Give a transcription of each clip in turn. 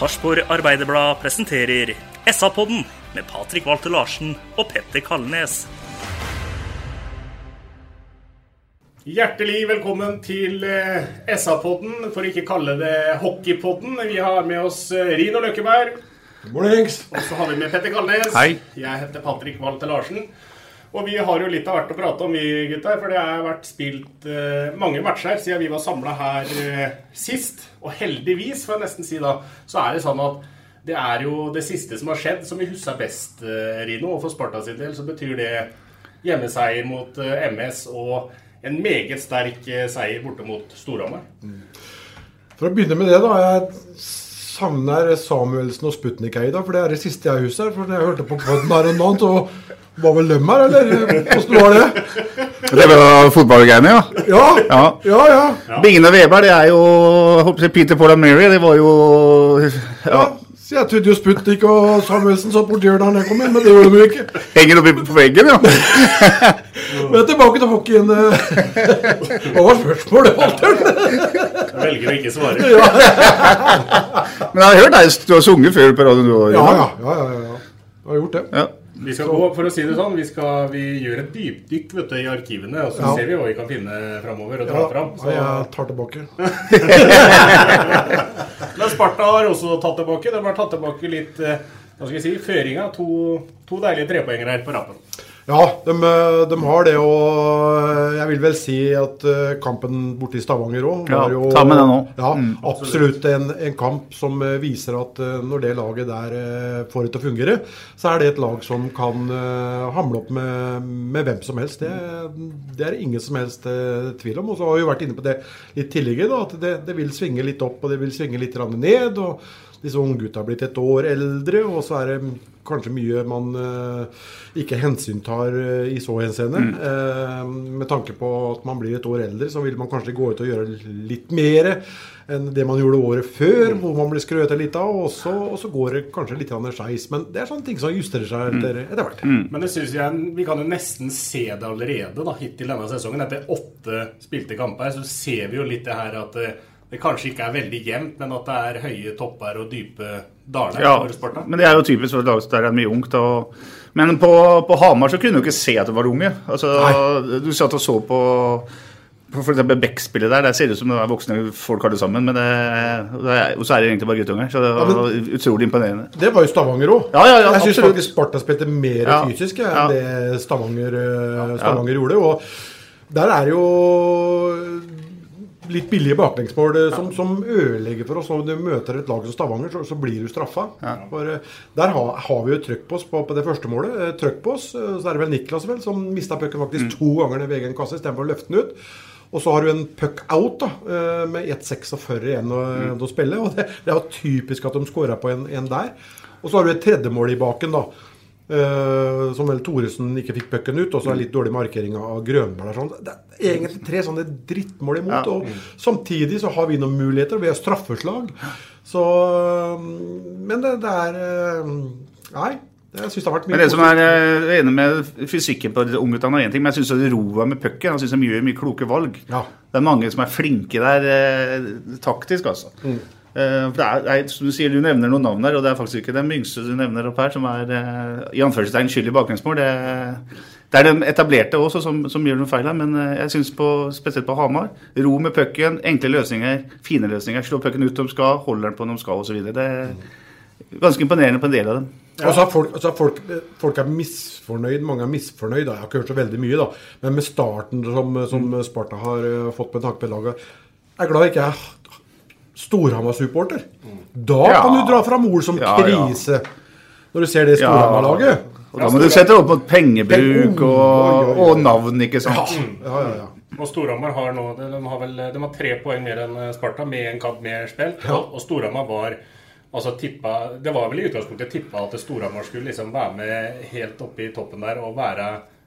Sarpsborg Arbeiderblad presenterer SA-podden med Patrik Walter Larsen og Petter Kalnes. Hjertelig velkommen til eh, SA-podden, for ikke kalle det hockeypodden. Vi har med oss eh, Rino Løkkeberg. Mornings. Og så har vi med Petter Kalnes. Hei. Jeg heter Patrik Walter Larsen. Og vi har jo litt av hvert å prate om, vi gutter. For det har vært spilt eh, mange matcher siden vi var samla her eh, sist. Og heldigvis, får jeg nesten si da, så er det sånn at det er jo det siste som har skjedd, som vi husker best, eh, Rino. Og for Sparta sin del så betyr det hjemmeseier mot eh, MS og en meget sterk eh, seier borte mot Storhamar. For å begynne med det, da. Jeg savner Samuelsen og Sputnik-Eida, for det er det siste jeg husker. For jeg hørte på poden her en annen, så var vel dem her, eller? Hvordan var det? Det var fotballgreiene, ja. Ja, Ja. ja. ja. Bingen og Weber, det er jo jeg Peter Paul og Mary, det var jo ja. ja, Så jeg trodde jo Sputnik og Samuelsen satt borti hjørnet da jeg kom inn, men det gjorde de ikke. Henger oppe på veggen, ja. Men tilbake til hockeyen. Hva var spørsmålet, Walter? Velger å ikke svare. Men jeg har hørt deg du har sunget før på radioen. du, Ja, ja. ja, ja, ja, ja. Jeg har gjort det. Ja. Vi skal gå, for å si det sånn, vi, skal, vi gjør et dypdykk vet du, i arkivene, og så Ja. ser vi hva vi kan finne framover og dra Ja, fram. Så. jeg tar tilbake. Men Sparta har også tatt tilbake. De har tatt tilbake litt eh, hva skal jeg si, føringa. To, to deilige trepoengere her på rappen. Ja, de, eh, de har det, og jeg vil vel si at eh, kampen borte i Stavanger òg Ja, var jo ta med den også. Ja, Mm. absolutt en, en kamp som eh, viser at eh, når det laget der eh, får det til å fungere, så er det et lag som kan eh, hamle opp med, med hvem som helst. Det, det er ingen som helst eh, tvil om. Og så har vi jo vært inne på det litt tidligere, da, at det, det vil svinge litt opp og det vil svinge litt ned. og disse unggutta har blitt et år eldre, og så er det kanskje mye man uh, ikke hensyntar uh, i så henseende. Eh, med tanke på at man blir et år eldre, så vil man kanskje gå ut og gjøre litt mer enn det man gjorde året før, hvor man blir skrøt litt av, og så, og så går det kanskje litt skeis. Men det er sånne ting som justerer seg etter, etter hvert. Men det synes jeg, vi kan jo nesten se det allerede da, hittil denne sesongen. Etter åtte spilte kamper så ser vi jo litt det her at det, kanskje ikke er veldig jevnt, men at det er høye topper og dype daler Ja, for Sparta. men det er jo typisk for et lag der det er mye ungt. Og... Men på, på Hamar så kunne du ikke se at det var unge. Altså, du satt og så på på eksempel Beck-spillet der, der ser det ut som det er voksne folk har det sammen. Men det, det er, og så er det egentlig bare guttunger. Så det Ja, var utrolig imponerende. Det var jo Stavanger òg. Ja, ja, ja, jeg syns absolutt. faktisk Sparta spilte mer Ja. fysisk ja, Ja. enn det Stavanger, eh, Stavanger gjorde. Og der er jo litt billige baklengsmål eh, som, som ødelegger for oss. Når du møter et lag som Stavanger, så, så blir du straffa. For eh, Der har, har vi jo trøkk på oss på, på det første målet. Eh, Trøkk på oss. Så er det vel Niklas vel som mista pucken faktisk to ganger ned ved egen kasse istedenfor å løfte den ut. Og så har du en puck out da, med 1,46 igjen å, å spille. og Det, det er jo typisk at de scora på en, en der. Og så har du et tredjemål i baken, da. Eh, som vel Thoresen ikke fikk pucken ut. Og så er det litt dårlig markering av Grønberg. Sånn. Det er egentlig tre sånne drittmål imot. Ja. Og samtidig så har vi noen muligheter. Vi har straffeslag. Så Men det, det er eh, Nei. Jeg syns det har vært mye Men det som er eh, enig med fysikken på ungguttene, er men jeg syns roa med pucken. Jeg synes de gjør mye kloke valg. Ja. Det er mange som er flinke der taktisk, altså. Mm. Eh, for det er, Du sier, du nevner noen navn der, og det er faktisk ikke den yngste du nevner opp her, som er eh, i anførselstegn skyld i bakgrunnsmål. Det Det er de etablerte også som, som gjør noen feil her, men eh, jeg syns spesielt på Hamar Ro med pucken, enkle løsninger, fine løsninger. Slå pucken ut de skal, holder den på når de skal osv. Det er ganske imponerende på en del av dem. Og så er folk, altså folk, folk er misfornøyd, mange er misfornøyd. Jeg har ikke hørt så veldig mye, da. Men med starten som, som Sparta har fått med tanke på laget Jeg er glad jeg ikke er Storhamar-supporter. Da Ja. kan du dra fram ord som Ja, ja. krise. Når du ser det Storhamar-laget. Da må du sette opp mot pengebruk Peng- og, og navn, ikke sant. Ja, ja, ja. Og Storhamar har nå de, har vel de har tre poeng mer enn Sparta, med en kamp mer spilt. Og, og Storhamar var altså tippa Det var vel i utgangspunktet tippa at Storhamar skulle liksom være med helt oppe i toppen der og være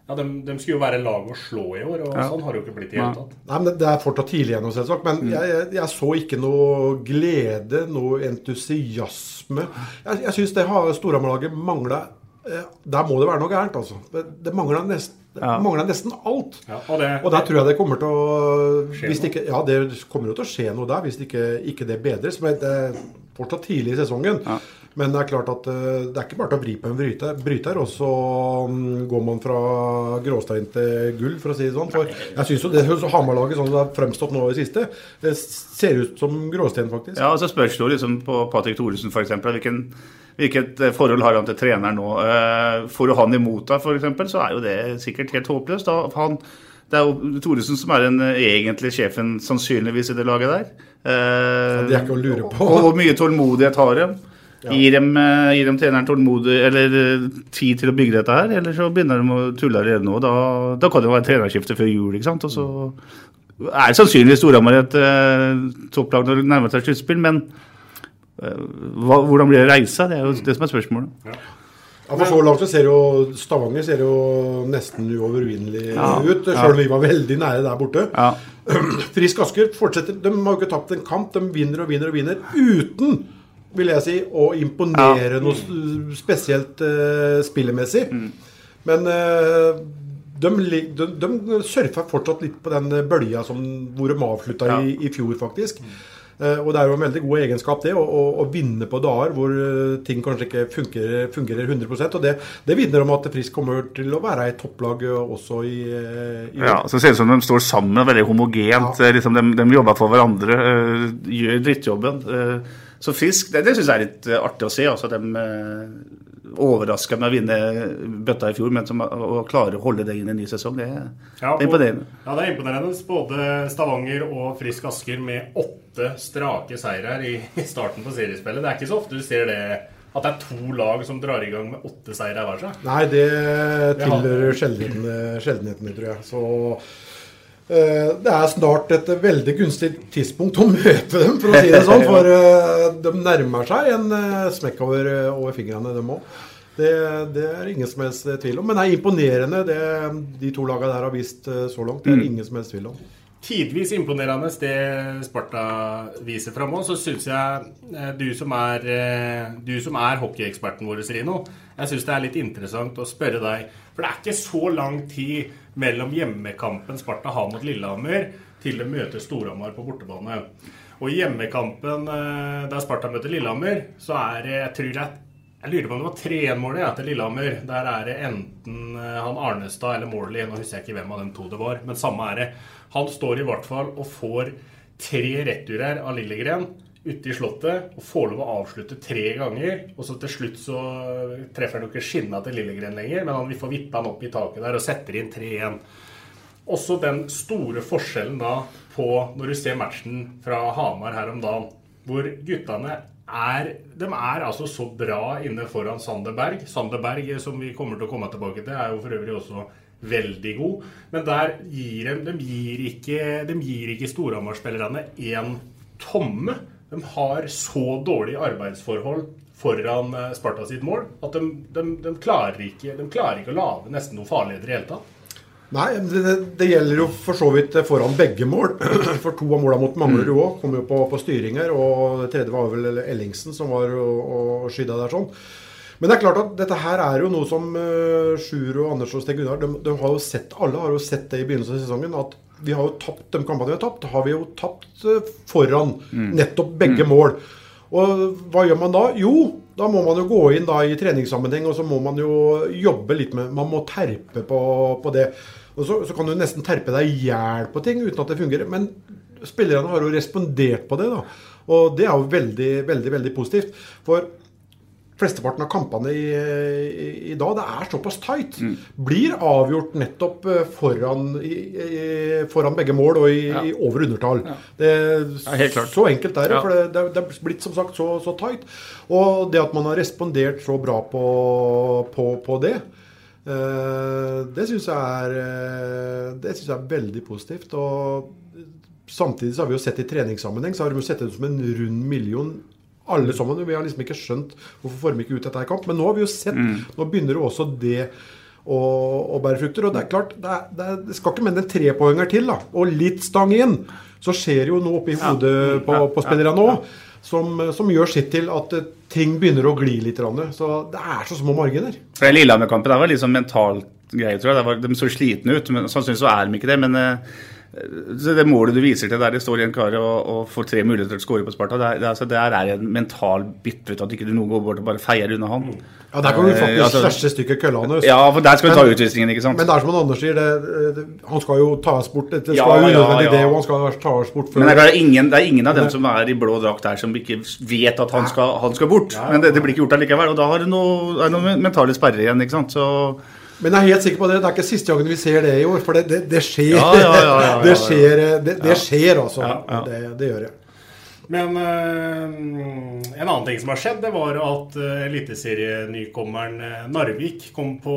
ja, de, de skulle jo være lag å slå i år, og Ja. sånn har det jo ikke blitt i det hele tatt. Nei, men det- er fortsatt tidlig ennå, selvsagt. Men jeg, jeg, jeg så ikke noe glede, noe entusiasme. Jeg, jeg syns det har Storhamar-laget mangla eh, Der må det være noe gærent, altså. Det, det mangler nesten, Ja. mangler nesten alt. Ja, og det, Og der tror jeg det kommer til å hvis det ikke, Ja, det kommer jo til å skje noe der hvis det ikke, ikke det bedres. Men det er fortsatt tidlig i sesongen. Ja. Men det er klart at eh, det er ikke bare til å vri på en bryter. bryter og så mm, går man fra gråstein til gull, for å si det sånn. For jeg syns jo det Hamar-laget sånn det har fremstått nå i det siste, det ser ut som gråstein, faktisk. Ja, og så spørs det jo liksom på Patrick Thoresen f.eks. Hvilken, hvilket eh, forhold har han til treneren nå? Eh, Får du han imot deg, f.eks., så er jo det sikkert helt håpløst. Han, det er jo Thoresen som er den egentlige sjefen, sannsynligvis, i det laget der. Ja, det er ikke å lure på. Og hvor mye tålmodighet har de? Gir dem, eh, gir dem treneren tålmodig, eller eh, tid til å bygge dette her, eller så begynner de å tulle allerede nå. Da, da kan det være trenerskifte før jul, ikke sant. Og så er det sannsynligvis Storhamar et eh, topplag når det nærmer seg sluttspill, men eh, hva, hvordan blir det reisa? Det er jo det som er spørsmålet. Ja, for Så langt så ser jo Stavanger ser jo nesten uovervinnelig Ja, ut, ja. sjøl om vi var veldig nære der borte. Ja. Frisk Asker fortsetter. De har jo ikke tapt en kamp. De vinner og vinner og vinner uten, vil jeg si, og imponere noe spesielt uh, spillemessig. Mm. Men uh, de, de, de surfer fortsatt litt på den bølja som, hvor de avslutta Ja. i, i fjor, faktisk. Uh, og det er jo en veldig god egenskap, det, å, å, å vinne på dager hvor eh, ting kanskje ikke fungerer, fungerer 100% Og det, det vitner om at Frisk kommer til å være et topplag eh, også i, eh, i Ja, så ser det ut som de står sammen, veldig homogent. Ja. Liksom de, de jobber for hverandre, eh, gjør drittjobben. eh, Så Frisk, det, det syns jeg er litt eh, artig å se. altså De uh, overraska med å vinne bøtta i fjor, men som, å klare å holde det inn i en ny sesong, det, Ja, det er imponerende. og- Ja, det er imponerende. Både Stavanger og Frisk Asker med åtte strake seirer i, i starten på seriespillet. Det er ikke så ofte du ser det at det er to lag som drar i gang med åtte seire hver seg. Nei, det tilhører sjeldenheten, sjeldenhetene, tror jeg. Så eh, det er snart et veldig gunstig tidspunkt å møte dem, for å si det sånn. For eh, de nærmer seg en eh, smekk over, over fingrene, dem òg. Det, det er ingen som helst tvil om. Men det er imponerende, det de to lagene der har vist eh, så langt. Det er Mm. ingen som helst tvil om. Tidvis imponerende det Sparta viser fram òg. Så syns jeg eh, du som er, eh, du som er hockeyeksperten vår, Rino, jeg syns det er litt interessant å spørre deg. For det er ikke så lang tid mellom hjemmekampen Sparta har mot Lillehammer, til de møter Storhamar på bortebane. Og i hjemmekampen eh, der Sparta møter Lillehammer, så er det Jeg tror det jeg lurer på om det var 3-1-målet ja, til Lillehammer. Der er det enten eh, han Arnestad eller Morley. Nå husker jeg ikke hvem av dem to det var, men samme er det. Han står i hvert fall og får tre returer av Lillegren ute i Slottet og får lov å avslutte tre ganger. Og så til slutt så treffer han jo ikke skinna til Lillegren lenger, men han får vippe han opp i taket der og setter inn 3-1. Også den store forskjellen da på når du ser matchen fra Hamar her om dagen, hvor guttene er De er altså så bra inne foran Sander Berg. Sander Berg, som vi kommer til å komme tilbake til, er jo for øvrig også veldig god. Men der gir de, de gir ikke, de gir ikke Storhamar-spillerne én tomme. De har så dårlige arbeidsforhold foran eh, Sparta sitt mål at de, de, de, klarer, ikke, de klarer ikke å lage nesten noe farligheter i det hele tatt. Nei, det, det- det gjelder jo for så vidt foran begge mål. For to av måla mot Manglerud òg kom jo på, på styringer. Og det tredje var vel Ellingsen som var og, og skydda der sånn. Men det er klart at dette her er jo noe som uh, Sjur og Anders og Steg Gunnar de, de har jo sett, Alle har jo sett det i begynnelsen av sesongen. At vi har jo tapt de kampene vi har tapt, har vi jo tapt foran foran nettopp begge mål. Og hva gjør man da? Jo, da må man jo gå inn da i treningssammenheng, og så må man jo jobbe litt med Man må terpe på, på det. Og så, så kan du nesten terpe deg i hjel på ting uten at det fungerer. Men spillerne har jo respondert på det, da. Og det er jo veldig, veldig, veldig positivt. For flesteparten av kampene i, i, i dag, det er såpass tight, Mm. blir avgjort nettopp eh, foran, i, foran begge mål og i, Ja. over- undertall. Det, Ja, helt klart. Så enkelt er det. For det, det, det er blitt som sagt så, så tight. Og det at man har respondert så bra på, på, på det, eh, det syns jeg, er, eh, jeg er veldig positivt. Og samtidig så har vi jo sett i treningssammenheng så har de sett det som en rund million. Alle sammen. Vi har liksom ikke skjønt hvorfor får de ikke ut dette i kamp. Men nå har vi jo sett. Nå begynner jo også det å, å bære frukter. Og det er klart, det, er, det, er, det skal ikke mer enn en trepoenger til, da. Og litt stang inn. Så skjer jo noe oppi hodet på, på spillerne nå. Som, som gjør sitt til at eh, ting begynner å gli litt. Så det er så små marginer. For den Lillehammer-kampen var litt sånn mental greie, tror jeg. Var, de så slitne ut. men Sannsynligvis så er de ikke det. Men eh, det målet du viser til der det står en kar og, og får tre muligheter til å skåre på Sparta, det det altså, det er en mental bitterhet at ikke du noen går bort og bare feier unna han. Ja, Der kan du Eh, faktisk altså- slashe stykket køllene. Ja, for der skal du ta utvisningen, ikke sant? Men det er som Anders sier, det, han skal jo tas bort. Det skal Ja, jo ja, unødvendig ja. det, og han skal tas bort Men det er, ingen, det er ingen av dem som er i blå drakt der som ikke vet at han skal, han skal bort. Men det, det blir ikke gjort allikevel. Og da har du noe, noen mentale sperrer igjen, ikke sant. Så Men jeg er helt sikker på det. Det er ikke siste gangen vi ser det i år. For det, det, det skjer. Ja, ja, ja, ja, ja, det ja. skjer, det, det skjer altså. Ja, ja. Det, det gjør det. Men eh, en annen ting som har skjedd, det var at uh, eliteserienykommeren eh, Narvik kom på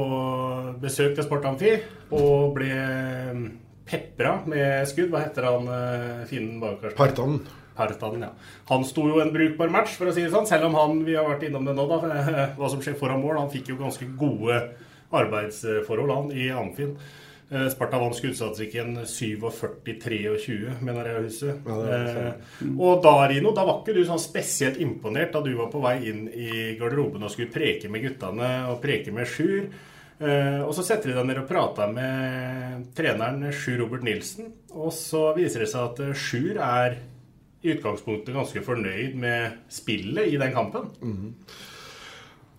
besøk til Sport Amfi og ble uh, pepra med skudd. Hva heter han uh, finnen bak? Partanen. Partanen, ja. Han sto jo en brukbar match, for å si det sånn. Selv om han, vi har vært innom det nå, da, hva som skjer foran mål. Han fikk jo ganske gode arbeidsforhold, han, i Amfin. Eh, Sparta vant skuddstatistikken 47-23, mener jeg å huske. Ja. Eh, og da, Rino, da var ikke du sånn spesielt imponert da du var på vei inn i garderoben og skulle preke med guttene og preke med Sjur. Eh, og så setter de deg ned og prater med treneren Sjur Robert Nilsen. Og så viser det seg at eh, Sjur er i utgangspunktet ganske fornøyd med spillet i den kampen.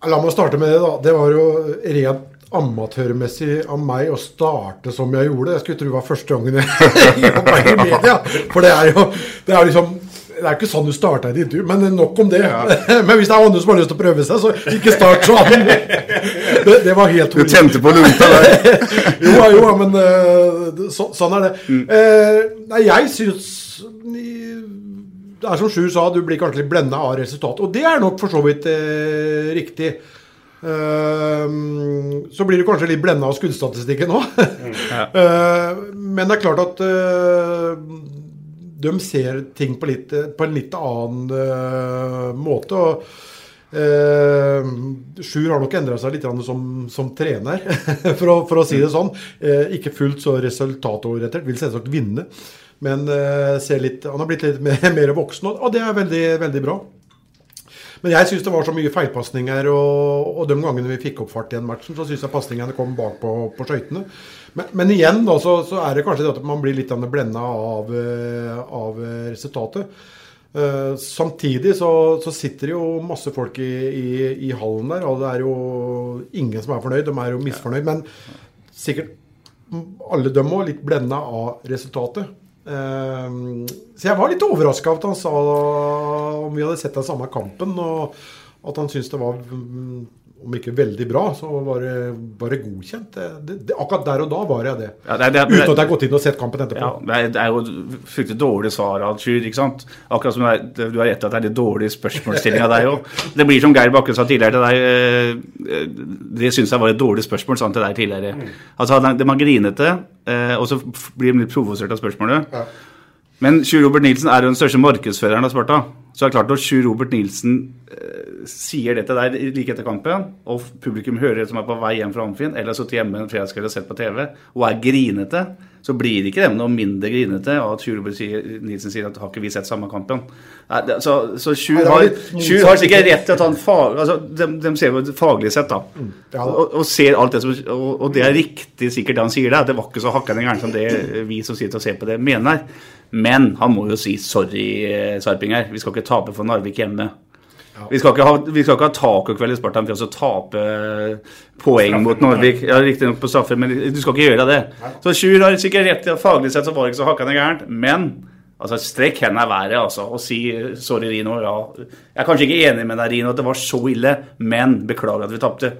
La meg starte med det, da. Det var jo rent amatørmessig av meg å starte som jeg gjorde. Jeg skulle tro det var første gangen jeg jobba i media. For det er jo det er liksom det er ikke sånn du starta et intervju, men nok om det. Men hvis det er andre som har lyst til å prøve seg, så ikke start sånn. Det, det var helt Du tente på lunta der. jo, jo, men eh, så, sånn er det. Eh, nei, jeg syns Det er som Sjur sa, du blir kanskje litt blenda av resultatet. Og det er nok for så vidt eh, riktig. Eh, så blir du kanskje litt blenda av skuddstatistikken òg. Ja. men det er klart at eh, de ser ting på, litt, på en litt annen eh, måte. og eh, Sjur har nok endra seg litt som, som trener, for å, for å si det sånn. Eh, ikke fullt så resultatorientert, vil selvsagt vinne. Men eh, ser litt, han har blitt litt mer, mer voksen, og, og det er veldig, veldig bra. Men jeg syns det var så mye feilpasninger, og, og de gangene vi fikk opp fart i den matchen, så syns jeg pasningene kom bak på, på skøytene. Men, men igjen da, så, så er det kanskje det at man blir litt blenda av, eh, av resultatet. Uh, samtidig så, så sitter det jo masse folk i, i, i hallen der, og det er jo ingen som er fornøyd. De er jo misfornøyd. Men sikkert alle dem òg litt blenda av resultatet. Eh, så jeg var litt overraska at han sa om vi hadde sett den samme kampen, og at han syntes det var mm, om ikke veldig bra, så var det bare godkjent. Det, det, det, akkurat der og da var jeg det. Ja, det det Uten at jeg har gått inn og sett kampen etterpå. Ja, det er, jo fryktelig dårlig svar av Sjur. ikke sant? Akkurat som det du har rett i at det er litt dårlig spørsmålsstilling av deg òg. Det blir som Geir Bakke sa tidligere til deg. eh, eh, Det syns jeg var et dårlig spørsmål, sa han til deg tidligere. Altså, det er grinete, eh, og så blir de litt provosert av spørsmålet. Ja. Men Sjur Robert Nilsen er jo den største markedsføreren av Sparta. Så det er klart når Sjur Robert Nilsen eh, sier dette der like etter kampen, og publikum hører det som er på vei hjem fra Amfin, eller har sittet hjemme en fredagskveld og sett på TV, og er grinete, så blir det ikke dem noe mindre grinete av at Sjur Robert Nilsen sier at har ikke vi sett samme kampen. Nei, det, så, så Sjur har. Sjur har sikkert rett til at han fag, altså, de, de ser jo faglig sett, da. Mm. Da. og, og ser alt det som og, og det er riktig sikkert det han sier der. Det var ikke så hakkende gærent som det vi som sitter og ser på det, mener. Men han må jo si sorry, eh, Sarpinger. Vi skal ikke tape for Narvik hjemme. Vi skal ikke ha, vi skal ikke ha tacokveld i Spartan for å tape poeng mot Narvik. Ja, Riktignok på straffer, men du skal ikke gjøre det. Så Sjur har sikkert rett. Faglig sett så var det ikke så hakkende gærent. Men altså, strekk hendene i været altså, og si sorry, Rino. Ja. Jeg er kanskje ikke enig med deg, Rino, at det var så ille, men beklager at vi tapte.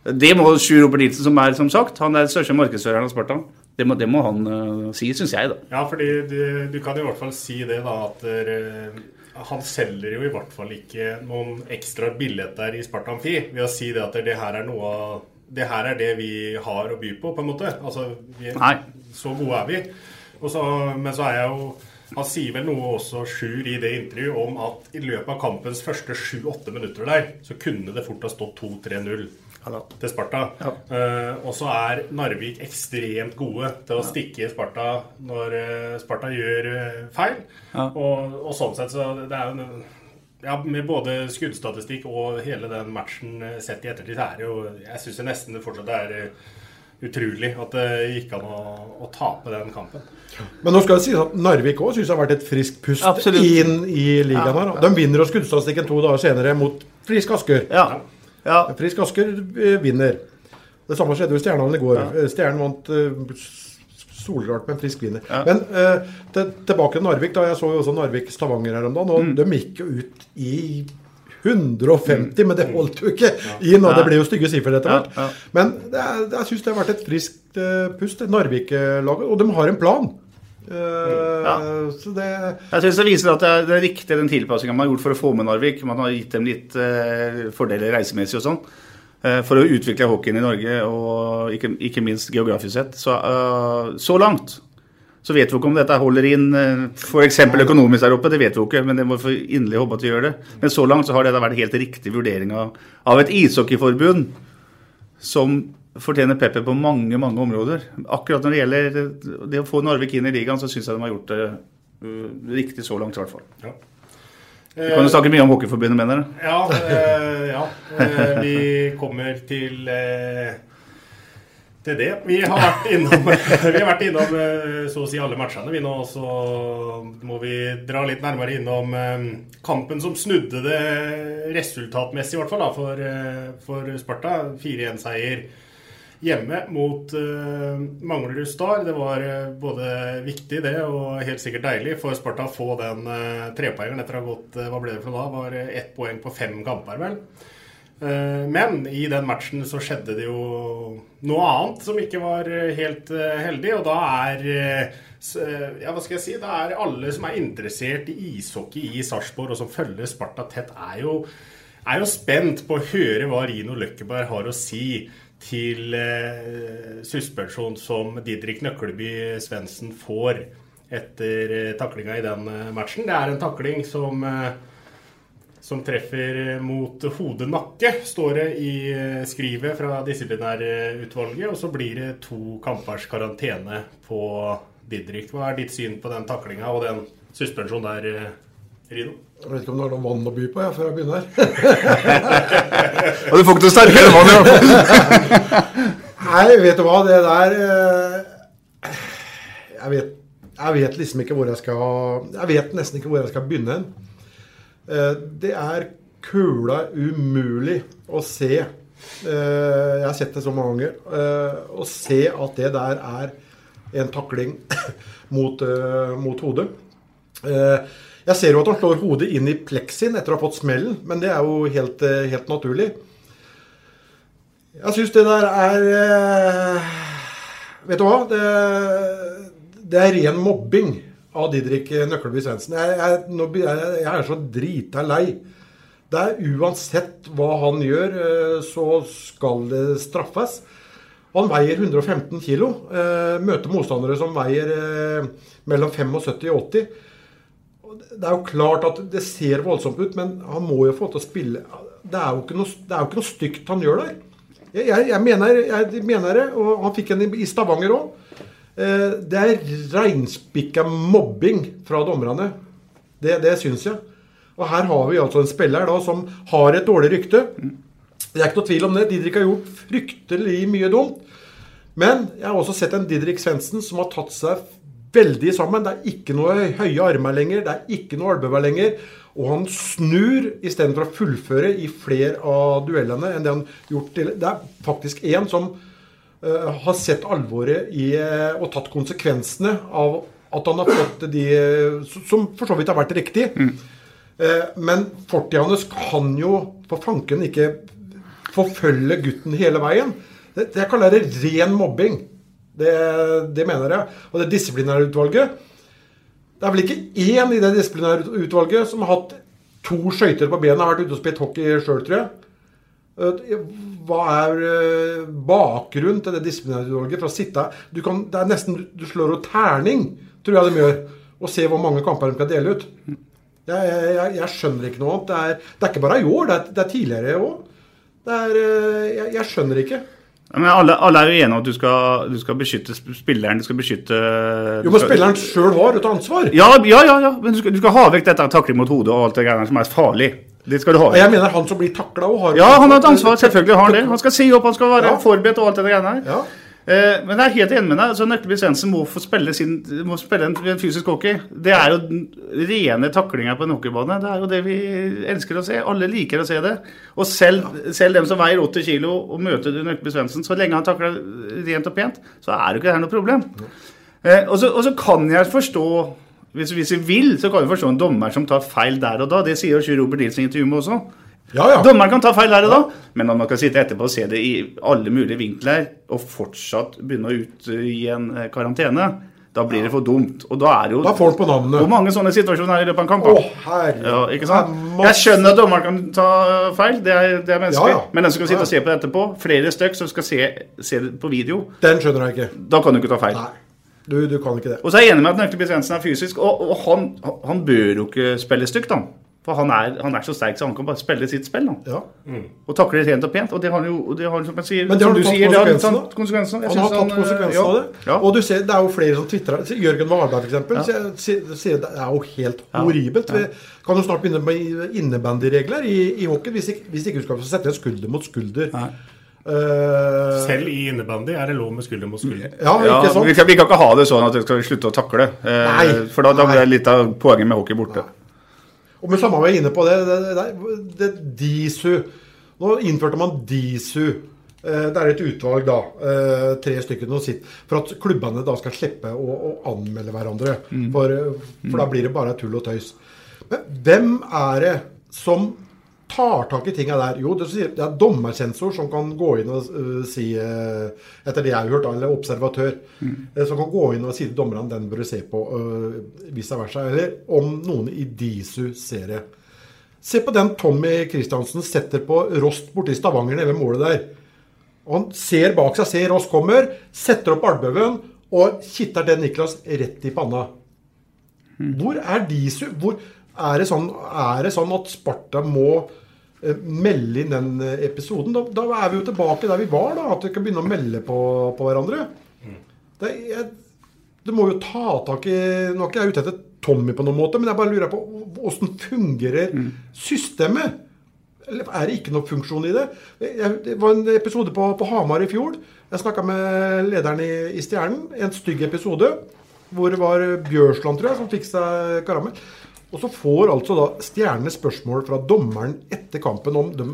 Det må Sjur Robert Nilsen, som er som sagt, han er den største markedsføreren av Sparta. Det må, det må han uh, si, syns jeg, da. Ja, fordi du, du, kan i hvert fall si det, da, at uh, han selger jo i hvert fall ikke noen ekstra billetter i Sparta Amfi ved å si det at det her er noe av det her er det vi har å by på, på en måte. Altså, vi. Så gode er vi. Så, men så er jeg jo Han sier vel noe også, Sjur, i det intervjuet om at i løpet av kampens første sju-åtte minutter der, så kunne det fort ha stått 2-3-0 til Sparta. Ja. Uh, og så er Narvik ekstremt gode til å stikke Sparta når uh, Sparta gjør uh, feil. Ja. Og, og sånn sett så det er jo en- ja, Med både skuddstatistikk og hele den matchen sett i ettertid, så er det jo Jeg syns nesten det fortsatt er utrolig at det gikk an å, å tape den kampen. Men nå skal det sies at Narvik òg syns det har vært et friskt pust Absolutt. inn i ligaen. Ja. her. De vinner jo skuddstatistikken to dager senere mot Frisk Asker. Ja. Ja. Frisk Asker eh, vinner. Det samme skjedde jo i Stjernehallen i går. Ja. Stjernen vant solrart, med en frisk vinner. Ja. Men eh, til, tilbake til Narvik. da Jeg så jo også Narvik-Stavanger her om dagen. Og Mm. de gikk jo ut i 150, men det holdt jo ikke inn. Og det ble jo stygge sifre etter hvert. Ja, ja. Men er, jeg syns det har vært et friskt uh, pust, Narvik-laget. Og de har en plan. Eh, Så det Jeg synes det viser at det er, det er riktig den tilpassinga man har gjort for å få med Narvik. Man har gitt dem litt eh, fordeler reisemessig og sånn. eh, for å utvikle hockeyen i Norge, og ikke, ikke minst geografisk sett. Så, så langt så vet vi ikke om dette holder inn f.eks. økonomisk der oppe. Det vet vi ikke, men det må vi inderlig håpe at vi gjør det. Men så langt så har dette vært helt riktig vurdering av, av et ishockeyforbund som fortjener PP på mange mange områder. Akkurat når det gjelder det å få Narvik inn i ligaen, så syns jeg de har gjort det uh, riktig så langt, i hvert fall. Ja. Vi kan jo snakke mye om Hockeyforbundet, mener du? Ja, eh, ja. Eh, vi kommer til eh, til det. Vi har vært innom, vi har vært innom eh, så å si alle matchene vi nå. Så må vi dra litt nærmere innom eh, kampen som snudde det resultatmessig, i hvert fall, da, for, eh, for Sparta. 4-1-seier hjemme mot uh, Manglerud Star. Det var eh, både viktig det og helt sikkert deilig for Sparta å få den uh, trepoengeren etter å ha gått eh, Hva ble det for da? Var eh, ett poeng på fem kamper, vel. Eh, Men i den matchen så skjedde det jo noe annet som ikke var eh, helt eh, heldig, og da er eh, eh, Ja, hva skal jeg si? Da er alle som er interessert i ishockey i Sarpsborg, og som følger Sparta tett, er jo, er jo spent på å høre hva Rino Løkkeberg har å si til eh, suspensjon som Didrik Nøkleby Svendsen får etter eh, taklinga i den eh, matchen. Det er en takling som eh, som treffer mot hode-nakke, står det i eh, skrivet fra disiplinærutvalget. Og så blir det to kampers karantene på Didrik. Hva er ditt syn på den taklinga og den suspensjonen der, eh, Rino? Jeg vet ikke om det er noe vann å by på jeg, før jeg begynner. Og du får ikke noe sterkere vann, i hvert fall. Nei, vet du hva, det der eh, jeg vet, jeg vet liksom ikke hvor jeg skal Jeg vet nesten ikke hvor jeg skal begynne hen. Eh, Det er kula umulig å se. Eh, Jeg har sett det så mange ganger. eh, Å se at det der er en takling mot, mot hodet. Eh, Jeg ser jo at han slår hodet inn i pleksin etter å ha fått smellen, men det er jo helt, eh, helt naturlig. Jeg syns det der er eh, Vet du hva? Det, det er ren mobbing av Didrik Nøkleby Svendsen. Jeg, jeg, jeg, er så drita lei. Det er uansett hva han gjør, eh, så skal det straffes. Han veier 115 kilo. eh, Møter motstandere som veier mellom 75 og 80. Det er jo klart at det ser voldsomt ut, men han må jo få til å spille. Det er jo ikke noe, jo ikke noe stygt han gjør der. Jeg, jeg, jeg, mener, jeg mener det, og han fikk en i Stavanger òg. Det er reinspikka mobbing fra dommerne. Det, det syns jeg. Og her har vi altså en spiller da som har et dårlig rykte. Det er ikke noe tvil om det. Didrik har gjort fryktelig mye dumt. Men jeg har også sett en Didrik Svendsen som har tatt seg veldig sammen. Det er ikke noe høye armer lenger, det er ikke noe albuer lenger. Og han snur istedenfor å fullføre i flere av duellene enn det han gjort til Det er faktisk én som uh, har sett alvoret i uh, og tatt konsekvensene av at han har fått de Som for så vidt har vært riktig. Eh, men fortida hans kan jo for fanken ikke forfølge gutten hele veien. Det, det jeg kaller det ren mobbing. Det, det mener jeg. Og det disiplinærutvalget Det er vel ikke én i det disiplinærutvalget som har hatt to skøyter på bena og vært ute og spilt hockey sjøl, tror jeg. Eh, Hva er eh, bakgrunnen til det disiplinærutvalget? For å sitte du kan, Det er nesten Du slår opp terning, tror jeg de gjør, og se hvor mange kamper de kan dele ut. Jeg, jeg, jeg skjønner ikke noe annet. Det er, det er ikke bare i år, det er, det er tidligere òg. Jeg, jeg skjønner ikke. Men alle, alle er jo enige om at du skal, du skal beskytte spilleren. Du skal beskytte Jo, men spilleren sjøl har et ansvar. Ja, ja, ja, ja. men du skal, du skal ha vekk dette takling mot hodet og alt det greiene som er farlig. Det skal du ha Og jeg mener han som blir takla òg, har Ja, han har et ansvar. Selvfølgelig har han det. Han skal si opp, han skal være Ja. forberedt og alt det greiene her. Ja. Eh, men jeg er helt enig med deg. så Nøkkelby Svendsen må få spille, sin, må spille en, en fysisk hockey. Det er jo rene taklinger på en hockeybane. Det er jo det vi elsker å se. Alle liker å se det. Og selv, selv dem som veier 80 kg og møter Nøkkelby Svendsen, så lenge han takler rent og pent, så er jo ikke det her noe problem. Eh, og, så, og så kan jeg forstå hvis, hvis vi vil, så kan vi forstå en dommer som tar feil der og da. Det sier jo Sjur Robert Nilsen i intervjuet også. Ja, ja. Dommeren kan ta feil der og da, men når man kan sitte etterpå og se det i alle mulige vinkler, og fortsatt begynne å ut i en eh, karantene, da blir det for dumt. Og da er jo Da får han på navnet. Hvor mange sånne situasjoner er i løpet av en kamp? Å, herre. Ja, ikke sant? Det Jeg skjønner at dommeren kan ta feil, det er, det er menneskelig. Ja, ja. Men den som skal sitte Ja. og se på det etterpå, flere stykk som skal se, se det på video, Den skjønner jeg ikke. da kan du ikke ta feil. Nei. Du, du kan ikke det. Og så er jeg enig med at Nøkleby Svendsen er fysisk, og, og han, han bør jo ikke spille stygt, da. For han er, han er så sterk, så han kan bare spille sitt spill. da. Ja. Og takle rent og pent. Og det har han jo, det har han, som, jeg sier, Men det har du tatt sier, det har tatt konsekvensen. Han har tatt han, konsekvensen ja, av det. Ja. Og du ser, det er jo flere som tvitrer. Jørgen Varberg f.eks. sier Det er jo helt horribelt. Vi kan jo snart begynne med innebandyregler i, i hockey hvis ikke, hvis ikke du skal sette en skulder mot skulder. Eh, Selv i innebandy er det lov med skulder mot skulder. ja, Ja, ikke sant? vi, kan, vi kan ikke ha det sånn at vi skal slutte å takle. Uh, Nei. for da, da blir det litt av poenget med hockey borte. Og med samme vei jeg inne på det, det, det, DISU. Nå innførte man DISU. Eh, Det er et utvalg, da. eh, Tre stykker nå sitter, For at klubbene da skal slippe å, å anmelde hverandre. For, eh, for da blir det bare tull og tøys. Men hvem er det som tar tak i tinga der? Jo, det, er dommersensor som kan gå inn og eh, si eh, Etter det jeg har hørt, eller observatør. eh, Som kan gå inn og si til dommerne den bør du se på, vice versa. Eller om noen i DISU ser det. Se på den Tommy Christiansen setter på Rost borti Stavanger nede ved målet der. Han ser bak seg, ser Rost kommer, setter opp albuen og kitter den Niklas rett i panna. Hvor er Disu? Hvor er det sånn, er det sånn at Sparta må eh, melde inn den eh, episoden? Da, da er vi jo tilbake der vi var, da. At vi kan begynne å melde på, på hverandre. Det, jeg, det, må jo ta tak i Nå er ikke jeg ute etter Tommy på noen måte, men jeg bare lurer på åssen fungerer systemet? Eller er det ikke noe funksjon i det? Det var en episode på, på Hamar i fjor. Jeg snakka med lederen i, i Stjernen. En stygg episode. Hvor det var Bjørsland, tror jeg, som fikk seg karamell. Og så får altså da Stjernene spørsmål fra dommeren etter kampen om de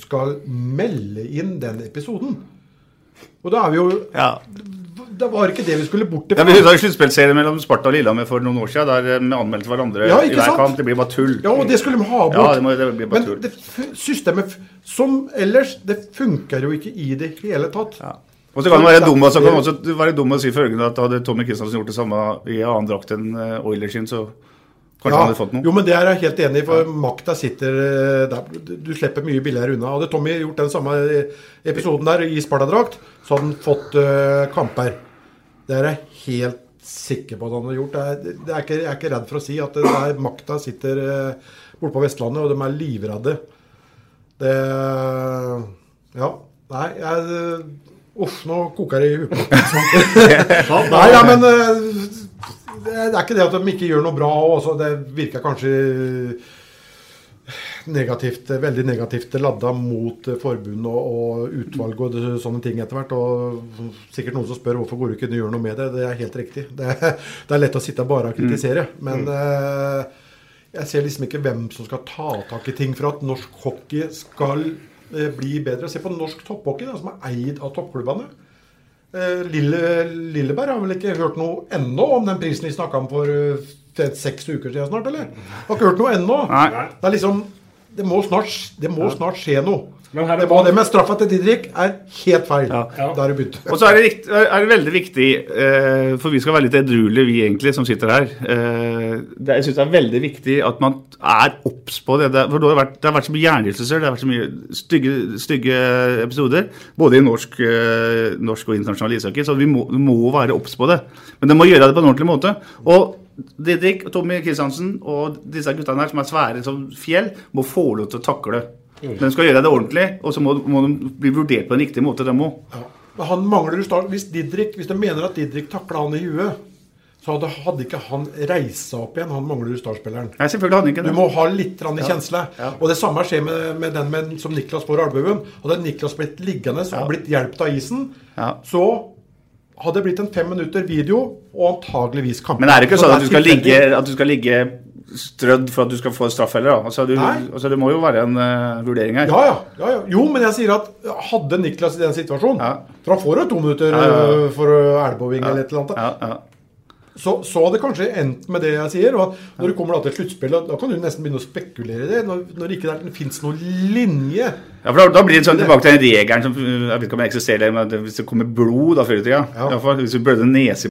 skal melde inn den episoden. Og da er vi jo Ja. Det var ikke det vi skulle bort til. Ja, vi husker sluttspillserien mellom Sparta og Lillehammer for noen år siden, der eh, vi anmeldte hverandre Ja, i hver kamp. Det blir bare tull. Ja, og det skulle de ha bort. Ja, det må- det blir bare Men tull. det systemet som ellers, det funker jo ikke i det hele tatt. Og så kan det være dum, så kan også være dum å si følgende at hadde Tommy Kristiansen gjort det samme i annen drakt enn eh, Oilers sin, så kanskje han hadde fått noe. Jo, men det er jeg helt enig i, for makta sitter eh, der. Du slipper mye billigere unna. Hadde Tommy gjort den samme episoden der i Sparta-drakt, så hadde han fått uh, kamper. Det er jeg helt sikker på at han hadde gjort. Det er, er ikke, jeg er ikke redd for å si at det der makta sitter uh, borte på Vestlandet, og de er livredde. Det Ja. Nei, jeg Uff, nå koker det i huet. Nei, ja, men eh, det er ikke det at de ikke gjør noe bra òg. Det virker kanskje negativt, veldig negativt ladda mot eh, forbund og, og utvalg og det, sånne ting etter hvert. Og sikkert noen som spør hvorfor går du ikke og gjør noe med det. Det er helt riktig. Det, det er lett å sitte bare og kritisere. Men eh, jeg ser liksom ikke hvem som skal ta tak i ting for at norsk hockey skal eh, bli bedre. Se på norsk topphockey, da, som er eid av toppklubbene. Eh, Lille, Lilleberg har vel ikke hørt noe ennå om den prisen vi snakka om for eh, seks uker siden snart, eller? Har ikke hørt noe ennå. Det er liksom Det må snart, det må snart skje noe. Men her er Det var det med straffa til Didrik er helt feil. Ja. er det begynt. Og så er det, rikt, er det veldig viktig, eh, for vi skal være litt edruelige, vi egentlig, som sitter her. Eh, det, jeg syns det er veldig viktig at man er obs på det. det. For det har, vært, det har vært så mye hjernerystelser, det har vært så mye stygge, stygge episoder. Både i norsk, eh, norsk og internasjonal ishockey, så vi må, må være obs på det. Men de må gjøre det på en ordentlig måte. Og Didrik, Tommy Kristiansen og disse guttene her som er svære som fjell, må få lov til å takle det. De skal gjøre det ordentlig, og så må, må de bli vurdert på en riktig måte, dem òg. Ja. Men han mangler jo start. Hvis, Didrik, hvis de mener at Didrik takla han i huet, så hadde, hadde ikke han reist seg opp igjen. Han mangler jo startspilleren. Nei, selvfølgelig hadde han ikke Du må ha litt rann i Ja. kjensle. Ja. Og det samme skjer med, med den med, som Niklas får i albuen. Hadde Niklas blitt liggende og blitt hjulpet av isen, Ja. så hadde det blitt en fem minutter video og antageligvis kamp. Men er det ikke Så sånn at du skal ligge, at du skal ligge strødd for at du skal få straff heller? Altså, du, altså, det må jo være en uh, vurdering her. Ja, ja, ja, ja. Jo, men jeg sier at hadde Niklas i den situasjonen Ja. For han får jo to minutter øh, for elbowing eller et eller annet. Ja, ja. Så, så hadde det kanskje endt med det jeg sier. Og når du kommer da til sluttspillet, da kan du nesten begynne å spekulere i det. Når, når det ikke fins noen linje. Ja, for da, da blir det sånn tilbake til den regelen som jeg vet ikke om jeg eksisterer, men hvis det kommer blod da før i tida Ja. fall, Hvis du blødde nese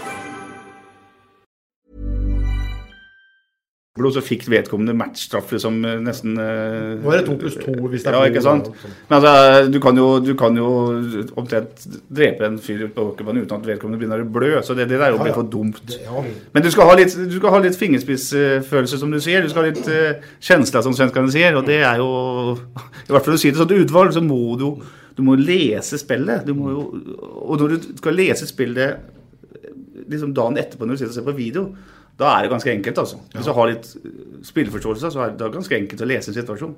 Blod, så fikk vedkommende matchstraff liksom eh, nesten eh, Nå er det to pluss to hvis det er Ja, ikke sant? Men altså, du kan jo, du kan jo omtrent drepe en fyr på åkerbanen uten at vedkommende begynner å blø, så det, det der er jo blitt for dumt. Det- ja. Men du skal ha litt, du skal ha litt fingerspissfølelse, som du sier. Du skal ha litt uh, kjensle, som svenskene sier. Og det er jo I hvert fall å si det sånn utvalg, så må du du må lese spillet. Du må jo, og når du skal lese spillet liksom dagen etterpå når du sitter og ser på video, da er det ganske enkelt. altså. Hvis du har litt eh, spilleforståelse, så er det ganske enkelt å lese en situasjon.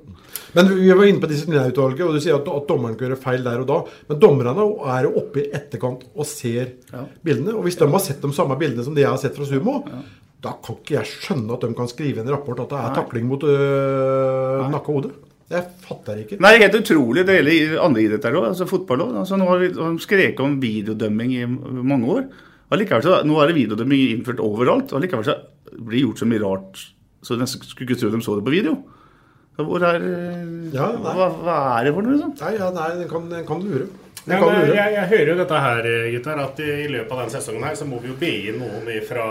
Men vi var inne på disiplinærutvalget, og du sier at, at dommeren kan gjøre feil der og da. Men dommerne er jo oppe i etterkant og ser Ja. bildene. Og hvis de har sett de samme bildene som de jeg har sett fra Sumo, da kan ikke jeg skjønne at de kan skrive en rapport at det er Nei. takling mot øh, nakke og hode. Jeg fatter ikke. Nei, helt utrolig. Det gjelder andre idretter òg. Altså fotball òg. Altså, nå har vi skreket om videodømming i mange år. Allikevel så, Nå er det videodømming innført overalt. og Allikevel så blir det gjort så mye rart så nesten skulle ikke tro de så det på video. Hvor er eh, Ja, hva, hva er det for noe, liksom? Nei, ja, nei den kan, den kan lure. Den ja, kan eh, lure. jeg, jeg hører jo dette her, eh, gutter, at i, i løpet av den sesongen her så må vi jo be inn noen ifra,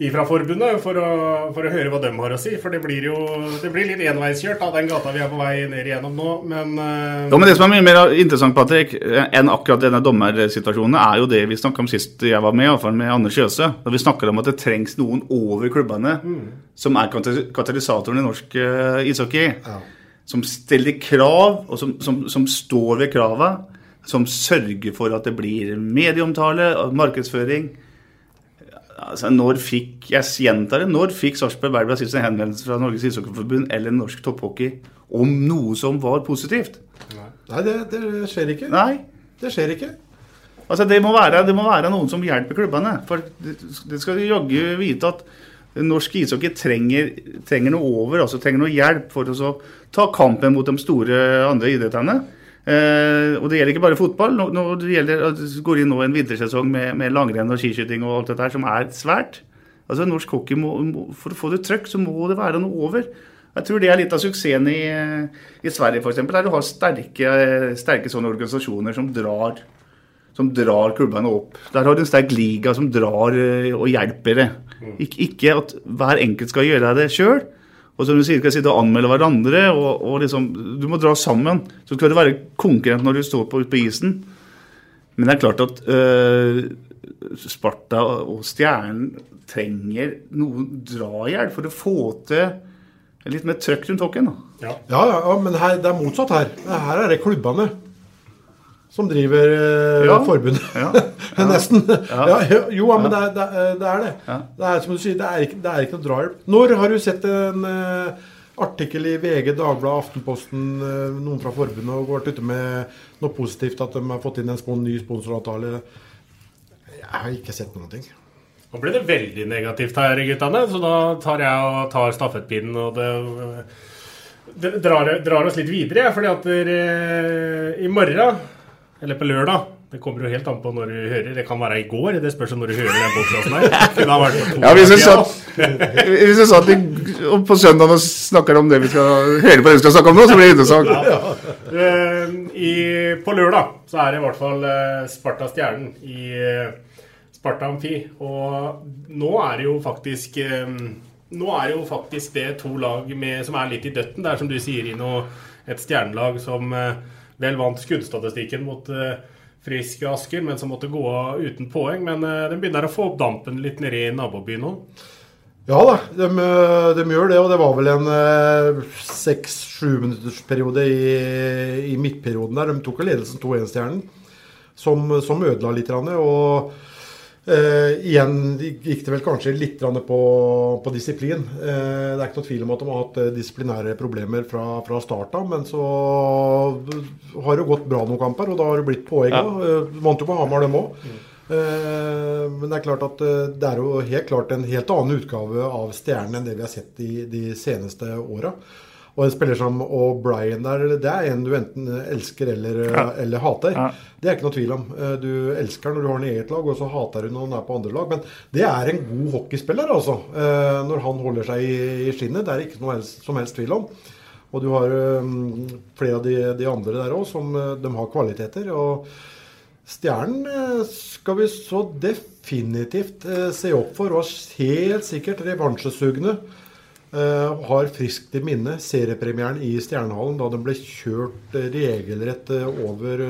ifra forbundet for å, for å høre hva de har å si. For det blir jo det blir litt enveiskjørt av den gata vi er på vei ned igjennom nå. Men, uh... Ja, men Det som er mye mer interessant Patrick, enn akkurat denne dommersituasjonen, er jo det vi snakka om sist jeg var med, i hvert fall med Anders Kjøse. Da vi snakka om at det trengs noen over klubbene som er katalysatoren i norsk uh, ishockey. Som stiller krav, og som, som, som står ved krava. Som sørger for at det blir medieomtale markedsføring. Altså, når fikk, Jeg gjentar det. Når fikk Sarpsborg Verbra sist en henvendelse fra Norges Ishockeyforbund eller norsk topphockey om noe som var positivt? Nei, det, det skjer ikke. Nei. Det skjer ikke. Altså, det må, være, det må være noen som hjelper klubbene. For det, det skal de jaggu vite at norsk ishockey trenger, trenger noe over, altså trenger noe hjelp for å så ta kampen mot de store andre idrettene. Eh, og det gjelder ikke bare fotball. Nå, nå det gjelder, går inn nå en vintersesong med, med langrenn og skiskyting og alt dette her, som er svært. Altså Norsk hockey må, må, For å få det trøkk, så må det være noe over. Jeg tror det er litt av suksessen i, i Sverige, f.eks. Der du har sterke, sterke sånne organisasjoner som drar som drar klubbene opp. Der har du en sterk liga som drar eh, og hjelper det. Ik ikke at hver enkelt skal gjøre det sjøl. Og som du sier, skal sitte og anmelde hverandre. og, og liksom, Du må dra sammen. Så skal du være konkurrent når du står på, ute på isen. Men det er klart at øh, Sparta og Stjernen trenger noe drahjelp for å få til litt mer trøkk rundt hockeyen. Ja, ja, ja men her, det er motsatt her. Her er det klubbene som driver eh, Ja. forbundet. Ja. Nesten. Ja. Ja. jo, ja, men det er det. Er, det, er det. det er som du sier, det er ikke, det er ikke noe drahjelp. Når har du sett en eh, artikkel i VG, Dagbladet, Aftenposten, eh, noen fra forbundet og vært ute med noe positivt, at de har fått inn en spon ny sponsoravtale? Jeg har ikke sett noen ting. Nå ble det veldig negativt her, guttene, så da tar jeg og tar stafettpinnen og det, det drar, drar oss litt videre. fordi at dere, i morgen, eller på lørdag Det kommer jo helt an på når du hører. Det kan være i går. Det spørs når du hører den podkasten her. Ja, Hvis jeg satt, hvis jeg satt i, på søndag og snakker om det vi skal høre på det vi skal snakke om nå, så blir det interessant. Ja. i, på lørdag så er det i hvert fall eh, Sparta Stjernen i eh, Sparta Amfi. Og nå er det jo faktisk eh, Nå er det jo faktisk det to lag med, som er litt i døtten. Det er som du sier, Ino, et stjernelag som eh, vel vant skuddstatistikken mot Frisk og Asker, men som måtte gå av uten poeng. Men de den begynner å få opp dampen litt nede i nabobyen nå. Ja da, de, de gjør det. Og det var vel en seks-sju minuttersperiode i, i midtperioden der. De tok ledelsen 2-1-stjernen, som, som ødela litt. Og eh, igjen gikk det vel kanskje litt på, på disiplin. Uh, det er ikke noe tvil om at de har hatt eh, disiplinære problemer fra, fra start av. Men så har det gått bra noen kamper, og da har det blitt poeng. Ja. Eh, Vant jo på Hamar, dem òg. Eh, Men det er klart at det er jo helt klart en helt annen utgave av Stjernen enn det vi har sett de, de seneste åra. Og en spiller som O'Brien der, det er en du enten elsker eller, Ja. eller hater. Ja. Det er ikke noe tvil om. Eh, Du elsker når du har han i eget lag, og så hater du når han er på andre lag. Men det er en god hockeyspiller, altså. eh, Når han holder seg i, skinnet. Det er ikke noe helst, som helst tvil om. Og du har eh, flere av de, de andre der òg som eh, de har kvaliteter. og Stjernen eh, skal vi så definitivt eh, se opp for, og helt sikkert revansjesugne. Eh, har friskt i minne seriepremieren i Stjernehallen da den ble kjørt eh, regelrett eh, over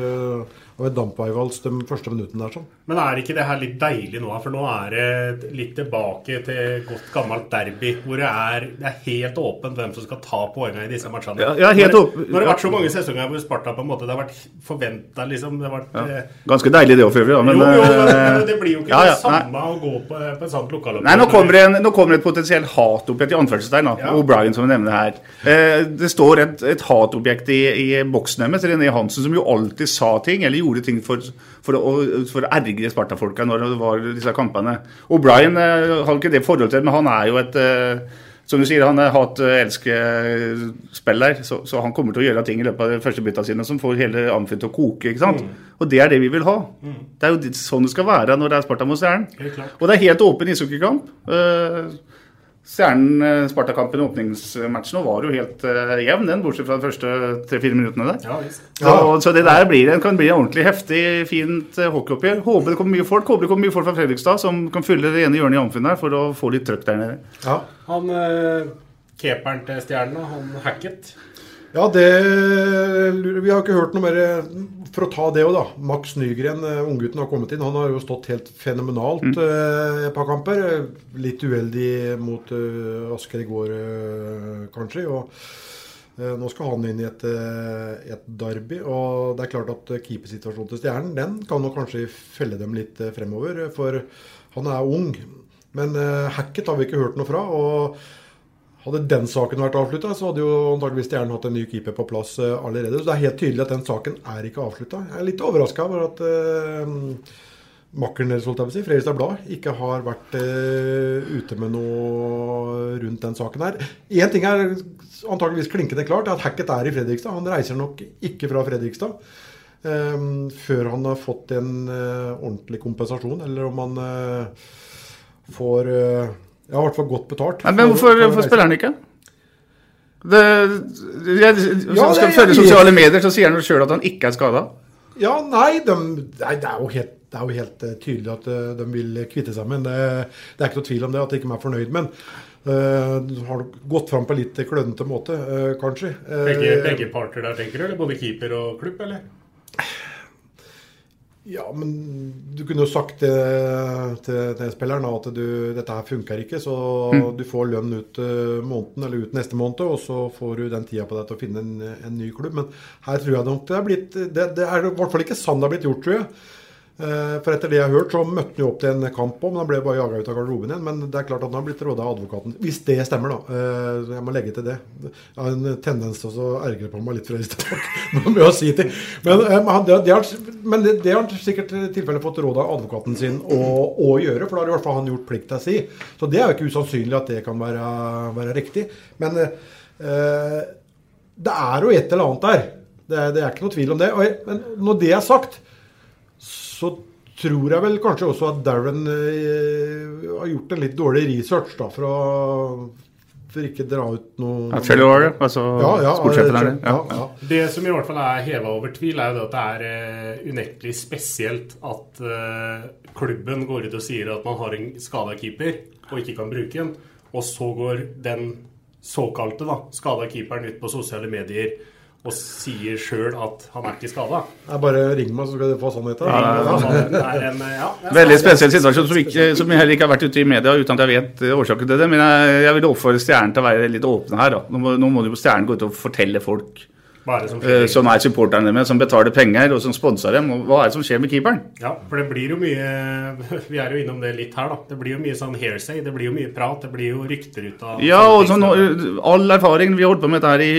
av dampveivals de første minuttene der. sånn. Men er ikke det her litt deilig nå? For nå er det litt tilbake til godt gammelt derby, hvor det er, det er helt åpent hvem som skal ta poengene i disse matchene. Ja, ja, helt når, når det har vært så mange sesonger hvor Sparta på en måte Det har vært forventa, liksom. Vært eh, Ganske deilig det òg, for øvrig. da, Men, jo, jo, men eh, det blir jo ikke ja, ja, det nei. samme å gå på, på et sånt lokallag. Nei, nå kommer, det en, nå kommer det et potensielt hatobjekt i anførselstegn. da, Ja. O'Brien som vi nevner her. Eh, det står et, et hatobjekt i, i boksen deres, René Hansen, som jo alltid sa ting, eller gjorde ting for, for, å, for å ergre Sparta-folka når det var disse kampene. O'Brien eh, har ikke det forholdet til, men han er jo et eh, som du sier, Han er hat-elske-spiller, så, så han kommer til å gjøre ting i løpet av de første bytta sine som får hele Amfin til å koke. ikke sant? Og det er det vi vil ha. Det er jo sånn det skal være når det er Sparta mot Stjernen. Og det er helt åpen ishockeykamp. Uh, Stjernen-Sparta-kampen i åpningsmatchen var jo helt uh, jevn, den, bortsett fra de første tre-fire minuttene der. Ja, visst. Så, så det der blir, en- kan bli en ordentlig heftig, fint uh, hockeyoppgjør. Håper det kommer mye folk. Håper det kommer mye folk fra Fredrikstad som kan fylle det ene hjørnet i Amfunnet her for å få litt trøkk der nede. Ja. Han uh, keeperen til Stjernen, han hacket. Ja, det Vi har ikke hørt noe mer eh, For å ta det òg, da. Max Nygren, eh, unggutten, har kommet inn. Han har jo stått helt fenomenalt eh, et par kamper. Litt uheldig mot uh, Asker i går, uh, kanskje. og uh, nå skal han inn i et, et derby. og det er klart at Keepersituasjonen til Stjernen den kan nok kanskje felle dem litt fremover. For han er ung. Men Hackett har vi ikke hørt noe fra. og hadde den saken vært avslutta, så hadde jo antakeligvis Stjernen hatt en ny keeper på plass eh, allerede. Så det er helt tydelig at den saken er ikke avslutta. Jeg er litt overraska over at eh, makkeren deres, holdt jeg på å si, Fredrikstad Blad, ikke har vært eh, ute med noe rundt den saken her. Én ting er antakeligvis klinkende klart, er at Hackett er i Fredrikstad. Han reiser nok ikke fra Fredrikstad. eh, før han har fått en eh, ordentlig kompensasjon, eller om han eh, får eh, har i hvert fall godt betalt. Men, men hvorfor, hvorfor spiller han ikke? Det, jeg, Ja, skal det- følge jeg- sosiale medier, så sier han sjøl at han ikke er skada. Ja, nei, de, nei det, er jo helt, det er jo helt eh, tydelig at eh, de vil kvitte seg med den. Det, det er ikke noe tvil om det, at de ikke er fornøyd. Men Eh, Uh, har gått fram på litt klønete måte, eh, kanskje. Eh, Begge, begge parter der, tenker du? Eller både keeper og klubb, eller? Ja, men du kunne jo sagt det til, til spilleren at du, dette her funker ikke, så Mm. du får lønn ut eh, måneden eller ut neste måned, og så får du den tida på deg til å finne en, en ny klubb. Men her tror jeg nok det er blitt Det, det er i hvert fall ikke sånn det har blitt gjort, tror jeg. Eh, For etter det jeg har hørt, så møtte han jo opp til en kamp òg, men han ble bare jaga ut av garderoben igjen. Men det er klart at han har blitt råda av advokaten. Hvis det stemmer, da. Eh, Jeg må legge til det. Jeg har en tendens til å ergre på meg litt fra i med si til. Men, eh, men det, har, men det, det har han sikkert i tilfelle fått råd av advokaten sin å, å gjøre, for da har i hvert fall han gjort plikta si. Så det er jo ikke usannsynlig at det kan være, være riktig. Men eh, det er jo et eller annet der. Det, det er ikke noe tvil om det. Og men når det er sagt, så tror jeg vel kanskje også at Darren eh, har gjort en litt dårlig research, da, for å for ikke dra ut noe Ja, Trello altså det, ja, sportssjefen der, Ja, ja. ja. Det som i hvert fall er heva over tvil, er jo det at det er uh, unektelig spesielt at uh, klubben går ut og sier at man har en skada keeper og ikke kan bruke den, og så går den såkalte da, skada keeperen ut på sosiale medier og sier sjøl at han er ikke skada. Bare ring meg, så skal du få sannheten. Ja, ja. Veldig spesiell situasjon som, ikke, som heller ikke har vært ute i media uten at jeg vet eh, årsaken til det. Men jeg, jeg vil oppfordre Stjernen til å være litt åpne her. Da. Nå, må, nå må jo Stjernen gå ut og fortelle folk Bare som eh, som er supporterne med, som betaler penger og som sponser dem. Og hva er det som skjer med keeperen? Ja, for det blir jo mye Vi er jo innom det litt her, da. Det blir jo mye sånn hearsay. Det blir jo mye prat. Det blir jo rykter ut av Ja, og sånn, all erfaring Vi har holdt på med dette her i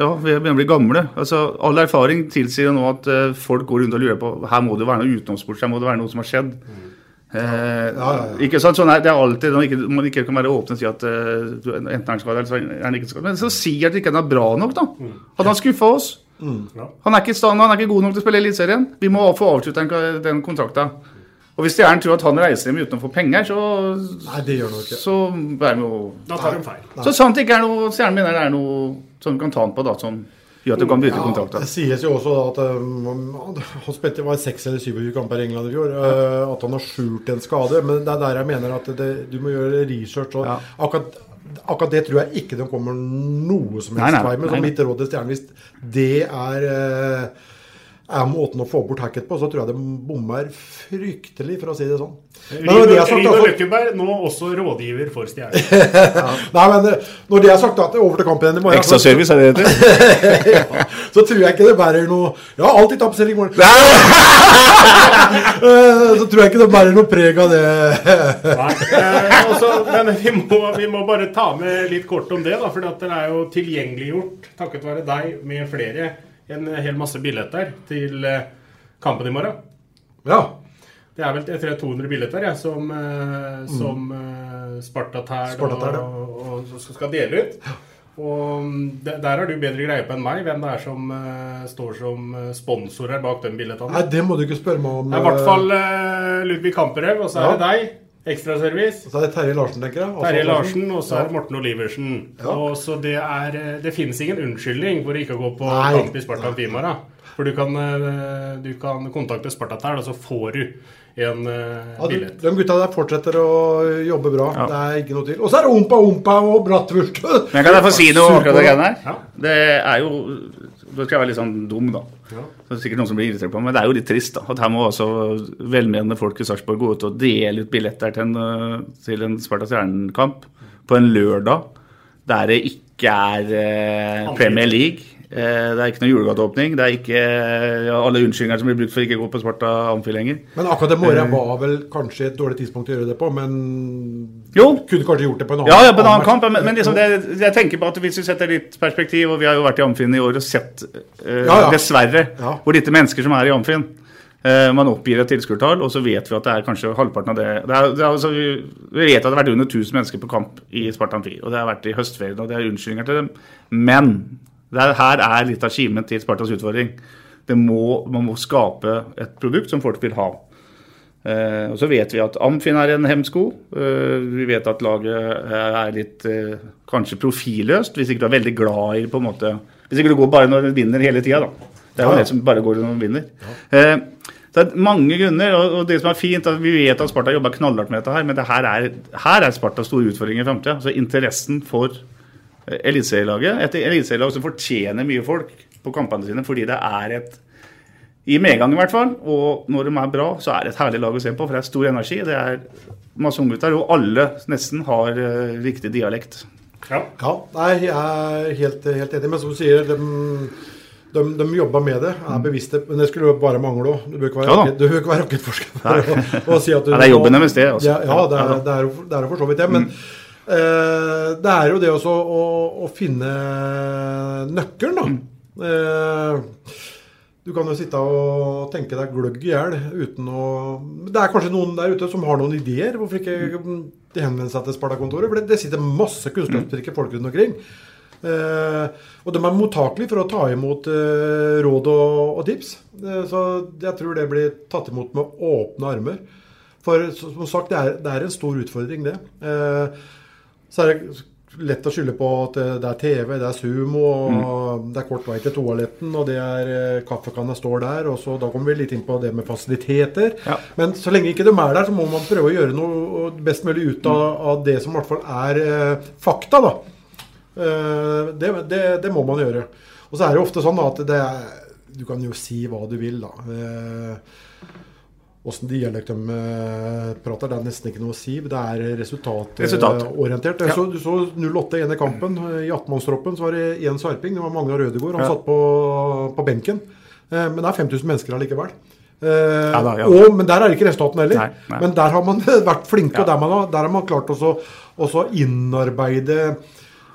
Ja, vi begynner å bli gamle. Altså, All erfaring tilsier jo nå at eh, folk går rundt og lurer på Her må det jo være noe utenomsports, her må det være noe som har skjedd. Eh, Ikke sant, sånn er, Det er alltid når ikke, man ikke kan være åpen og si at eh, du, enten er skadet eller så er ikke skadet. Men så si at ikke han er bra nok, da. Hadde han skuffa oss? Ja. Han er ikke i stand, han er ikke god nok til å spille i Eliteserien. Vi må få avslutta den, den kontrakta. Og hvis Stjernen tror at han reiser hjem uten å få penger, så Nei, det gjør han ikke. Så er vi jo Da tar de feil. Så sant det ikke er noe Stjernen mener det er noe som kan ta han på, da, som gjør at du kan bytte ja, kontrakter. Det sies jo også at um, han spilte var seks eller syv kamper i England i fjor. uh, at han har skjult en skade. Men det er der jeg mener at det, du må gjøre research. Og akkurat, akkurat det tror jeg ikke de kommer noe som helst vei med. nei, mitt råd til Stjernen, hvis det er uh, er måten å få bort hacket på, så tror jeg det bommer fryktelig, for å si det sånn. Men når det er sagt, Rino altså- Løkkeberg, nå også rådgiver for Stjernen. Nei, men uh, når det er sagt, at over til kampen igjen i morgen så- Ekstraservice, er det det heter? ja, så tror jeg ikke det bærer noe Ja, alltid tapser i morgen. Eh, så tror jeg ikke det bærer noe preg av det. Nei, eh, også, men vi må, vi må bare ta med litt kort om det, da, for det er jo tilgjengeliggjort, takket være deg med flere, en hel masse billetter til eh, kampen i morgen. Ja. Det er vel jeg tror det er 200 billetter ja, som, eh, som eh, Spartatær Spartatæl, ja. og, og, og skal dele ut. Og mm, Der har du bedre greie på enn meg, hvem det er som uh, står som eh, sponsorer bak den billettene. Nei, det må du ikke spørre meg om. Det er i hvert fall uh, Ludvig Kamperhaug, og så er Ja. det deg. Ekstraservice. Så er det Terje Larsen, tenker jeg. Terje Larsen, og så er det Morten Oliversen. Ja. Og så det er eh, Det finnes ingen unnskyldning for ikke å gå på kamp i Sparta morgen. For du kan, eh, du kan kontakte Spartatæl, og så får du en eh, Ja, de, billett. de gutta der fortsetter å jobbe bra. Det er ikke noe til. Og så er det Ompa Ompa og brattvult. Men kan jeg få si noe om akkurat det greiene Ja. her? Det er jo Da skal jeg være litt sånn dum, da. Ja. Det er sikkert noen som blir irritert på meg, men det er jo litt trist da, at her må altså velmenende folk i Sarpsborg gå ut og dele ut billetter til en, øh, til en Sparta Stjernen-kamp på en lørdag der det ikke er eh, Premier League. Eh, det er ikke noe julegateåpning. Det er ikke alle unnskyldninger som blir brukt for ikke å gå på Sparta Amfi lenger. Men akkurat det morgen Eh. var vel kanskje et dårlig tidspunkt å gjøre det på, men Jo. kunne kanskje gjort det på en annen Ja, ja, på en annen kamp, men, men liksom det, jeg tenker på at hvis vi setter litt perspektiv, og vi har jo vært i Amfinn i år og sett, eh, Ja, dessverre, hvor lite mennesker som er i Amfinn. Eh, man oppgir et tilskuertall, og så vet vi at det er kanskje halvparten av det. det, er, det er, altså, vi, vet at det har vært under 1000 mennesker på kamp i Sparta Amfi, og det har vært i høstferien, og det er unnskyldninger til dem. Men er, her er litt av kimen til Spartas utfordring. Det må, man må skape et produkt som folk vil ha. Eh, og så vet vi at Amfin er en hemsko. Eh, vi vet at laget er litt eh, kanskje profilløst, hvis ikke du er veldig glad i på en måte Hvis ikke du går bare når du vinner hele tida, da. Det er jo Ja, ja. det som bare går når du vinner. Eh, Det er mange grunner, og, det som er fint, at vi vet at Sparta jobber knallhardt med dette her, men det her er, her er Spartas store utfordring i framtida. Altså interessen for eh, eliteserielaget. Et eliteserielag som fortjener mye folk på kampene sine fordi det er et i medgang i hvert fall, og når de er bra, så er det et herlig lag å se på. For det er stor energi, det er masse unggutter, og alle nesten har uh, riktig dialekt. Ja. ja. Nei, jeg er helt, helt enig. Men som du sier, de, de, de jobber med det, er bevisste. Men det skulle jo bare mangle òg. Du bør ikke være, ja, du være rakettforsker si at du ja, Det er jobben deres, det. Altså. Ja, ja, det er, det er, det er for så vidt det. Men mm. Eh, det er jo det også å, å finne nøkkelen, da. Mm. Du kan jo sitte og tenke deg gløgg i hjel uten å Det er kanskje noen der ute som har noen ideer. Hvorfor ikke de henvende seg til Sparta-kontoret? For det, det, sitter masse kunnskapsrike folk rundt omkring. Eh, og de er mottakelige for å ta imot eh, råd og, og tips. Eh, så jeg tror det blir tatt imot med åpne armer. For som sagt, det er, det er en stor utfordring, det. Eh, så er det lett å skylde på at det er TV, det er Zoom, og mm. det er kort vei til toaletten, og det er eh, kaffekanna står der. og så Da kommer vi litt inn på det med fasiliteter. Ja. Men så lenge ikke de er der, så må man prøve å gjøre noe best mulig ut av, mm. av det som i hvert fall er eh, fakta. da. Eh, det, det, det, må man gjøre. Og så er det ofte sånn at det er, du kan jo si hva du vil, da. Eh, Åssen dialekt de eh, prater, det er nesten ikke noe å si. Det er resultatorientert. Resultat. Ja. du så 08-1 i kampen. I 18-mannstroppen var det én sarping. Det var Magnar Rødegård. Han ja. satt på, på, benken. Eh, men det er 5000 mennesker allikevel. Eh, ja, da, og, men der er ikke resultatene heller. Nei, nei. Men der har man vært flinke, og der, man har, der har man klart å innarbeide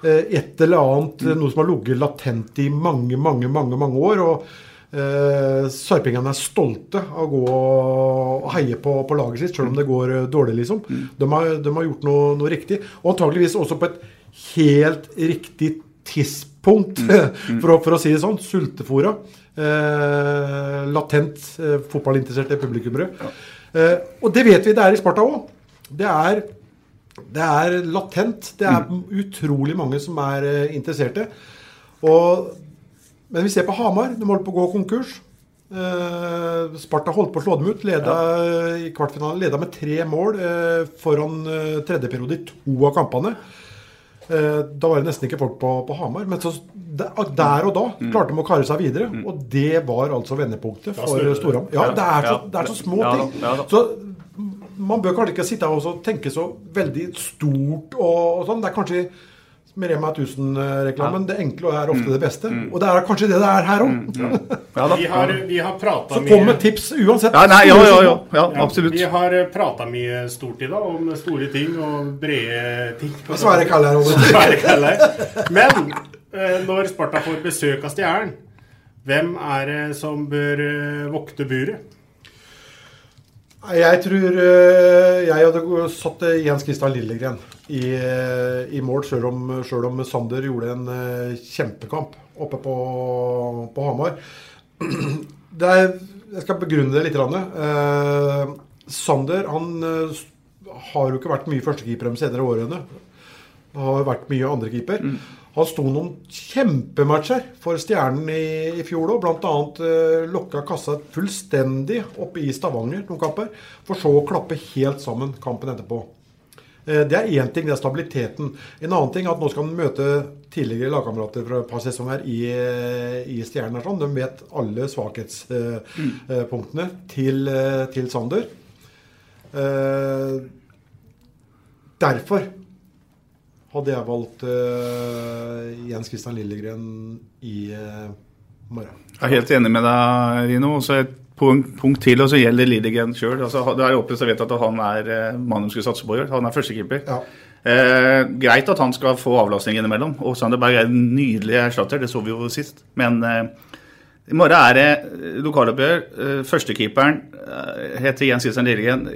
et eller annet, mm. noe som har ligget latent i mange, mange, mange, mange år. og Eh, Sarpingene er stolte av å gå og heie på, på laget sitt, selv om det går eh, dårlig. liksom. Mm. De, har, de har, gjort noe, noe, riktig, og antageligvis også på et helt riktig tidspunkt, mm. Mm. For, å, for, å, si det sånn. Sultefora. Eh, latent eh, fotballinteresserte publikummere. Ja. Eh, og det vet vi det er i Sparta òg. Det det er latent. Det er mm. utrolig mange som er uh, interesserte. Og men vi ser på Hamar. De holdt på å gå konkurs. Eh, Sparta holdt på å slå dem ut. Leda ja. i kvartfinalen leda med tre mål eh, foran eh, tredje periode i to av kampene. Eh, da var det nesten ikke folk på, på Hamar. Men så, der og da mm. klarte de å kare seg videre. Mm. Og det var altså vendepunktet for Storhamar. Ja, det er, så, det er så små ting. Så man bør kanskje ikke sitte og tenke så veldig stort og, og sånn. Det er kanskje med Rema 1000-reklamen. Det enkle er ofte mm. det beste. Mm. Og det er kanskje det det er her òg. Mm. Ja, vi har, vi har prata mye Så kom med tips uansett. Ja, nei, ja, ja, ja, absolutt. Vi har prata mye stort i dag om store ting og brede ting. Svære kaller Svære kaller. Men eh, når Sparta får besøk av Stjernen, hvem er det som bør eh, vokte buret? Jeg tror eh, jeg hadde satt Jens Kristian Lillegren i, eh, i mål, sjøl om, om, Sander gjorde en kjempekamp oppe på, på Hamar. Er, jeg skal begrunne det litt. Eh, Sander han har jo ikke vært mye førstekeeper de senere årene. Har vært mye andrekeeper. Mm. Han sto noen kjempematcher for Stjernen i, i fjor òg. Bl.a. Uh, lokka kassa fullstendig oppe i Stavanger noen kamper. For så å klappe helt sammen kampen etterpå. Eh, det er én ting, det er stabiliteten. En annen ting er at nå skal han møte tidligere lagkamerater fra et par sesonger i, eh, i Stjernen. Sånn. De vet alle svakhetspunktene mm. til, eh, til, Sander. Derfor hadde jeg valgt Jens Christian Lillegren i morgen. Jeg er helt enig med deg, Rino. Også et punkt, punkt til, og så gjelder Lillegren sjøl. Altså, det er opplevd og vedtatt at han er uh, mannen du skulle satse på i år. Han er førstekeeper. Ja. Eh, greit at han skal få avlastning innimellom. Og Sander Berg er en nydelig erstatter, det så vi jo sist. Men eh, i morgen er det eh, lokaloppgjør. Eh, førstekeeperen eh, heter Jens Christian Lillegren.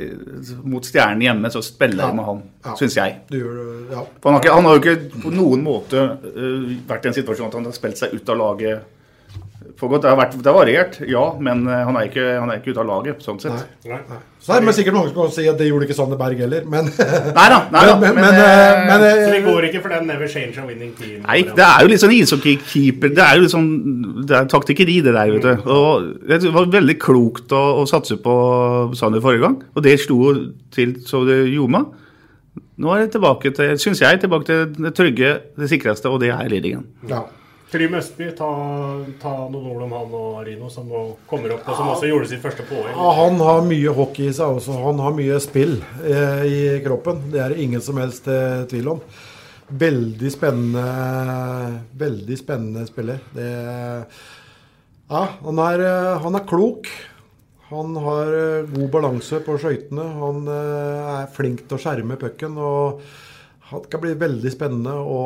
Mot Stjernen hjemme så spiller jeg med han, ja. syns jeg. Gjør, ja. han, har ikke, han, har jo ikke på noen måte vært i en situasjon at han har spilt seg ut av laget. Det har, vært, det har variert, ja, men eh, han er ikke, han er ikke ute av laget, sånn sett. Nei. nei. Så er det sikkert mange som kan si at det gjorde ikke Sander Berg heller, men Nei da. Nei, da Men, men, men, eh, men, Så vi eh, går ikke for den 'never change a winning team'? Nei, det er jo litt sånn ishockeykeeper Det er jo litt sånn Det er taktikkeri, det der, vet du. Og det var veldig klokt å, å satse på Sander forrige gang, og det slo til så det gjorde. Nå er det tilbake til, syns jeg, tilbake til det trygge, det sikreste, og det er Lidingen. ja. Trym Østby, ta, ta noen ord om han og Rino, som nå kommer opp, og som også gjorde sitt første poeng. Ja, han har mye hockey i seg også. Han har mye spill eh, i kroppen. Det er det ingen som helst eh, tvil om. Veldig spennende Veldig spennende spiller. Det, ja, han er, eh, han er klok. Han har eh, god balanse på skøytene. Han eh, er flink til å skjerme pucken. og det kan bli veldig spennende å,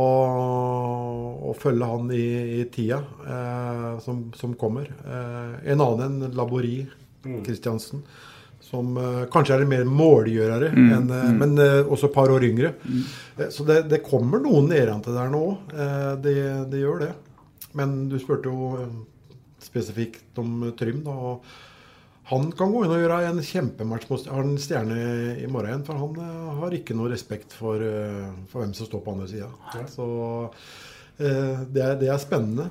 å følge han i, i tida eh, som, som kommer. Eh, en annen enn Labori Kristiansen. Som eh, kanskje er en mer målgjørere, enn, eh, men eh, også et par år yngre. Eh, så det, det kommer noen nedrente der nå. Eh, det, det gjør det. Men du spurte jo spesifikt om Trym. da, og han kan gå inn og gjøre en kjempematch mot har en stjerne i morgen igjen. For han eh, har ikke noe respekt for, eh, for hvem som står på andre sida. Så eh, det, er, det er spennende.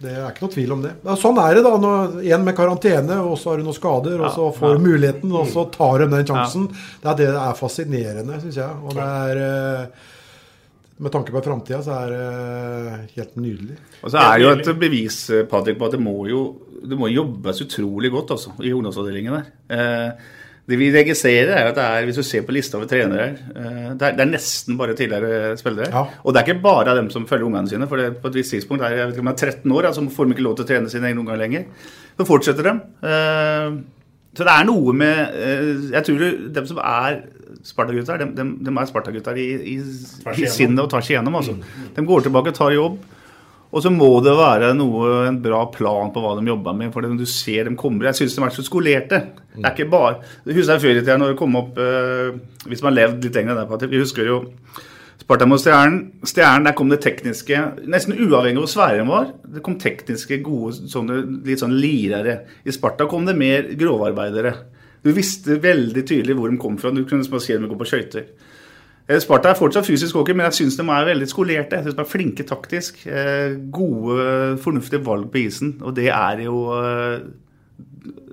Det er ikke noe tvil om det. Ja, sånn er det da. Når en med karantene, og så har du noen skader, og så får du muligheten, og så tar de den sjansen. Det er det det er fascinerende, syns jeg. Og det er Med tanke på framtida så er det helt nydelig. Og så er det jo et bevis Patrick, på at det må jo det må jobbes utrolig godt altså, i ungdomsavdelingen der. Eh, det vi registrerer, er at det er, hvis du ser på lista over trenere eh, det, er, det er nesten bare tidligere spillere. Ja. Og det er ikke bare dem som følger ungene sine. For det, på et visst tidspunkt er jeg vet ikke om det er 13 år, altså, får de ikke lov til å trene sine egne unger lenger. Så fortsetter de. Eh, så det er noe med Jeg tror dem som er Sparta-gutter, de, de, de er Sparta-gutter i, i, i sinnet og tar seg gjennom. Altså. De går tilbake og tar jobb. Og så må det være noe, en bra plan på hva de jobber med. For det, du ser dem kommer Jeg syns de er så skolerte. Det er ikke bare Jeg husker før i tida når det kom opp eh, Hvis man levd litt lenger det, Vi husker jo Sparta mot Stjernen. Stjernen, der kom det tekniske Nesten uavhengig av hvor svære de var. Det kom tekniske, gode, sånne, litt sånn lirere. I Sparta kom det mer grovarbeidere. Du visste veldig tydelig hvor de kom fra. Du kunne se dem gå på skøyter. Eh, Sparta er fortsatt fysisk hockey, men jeg syns de er veldig skolerte. Jeg synes de er Flinke taktisk. eh, Gode, fornuftige valg på isen. Og det er jo eh,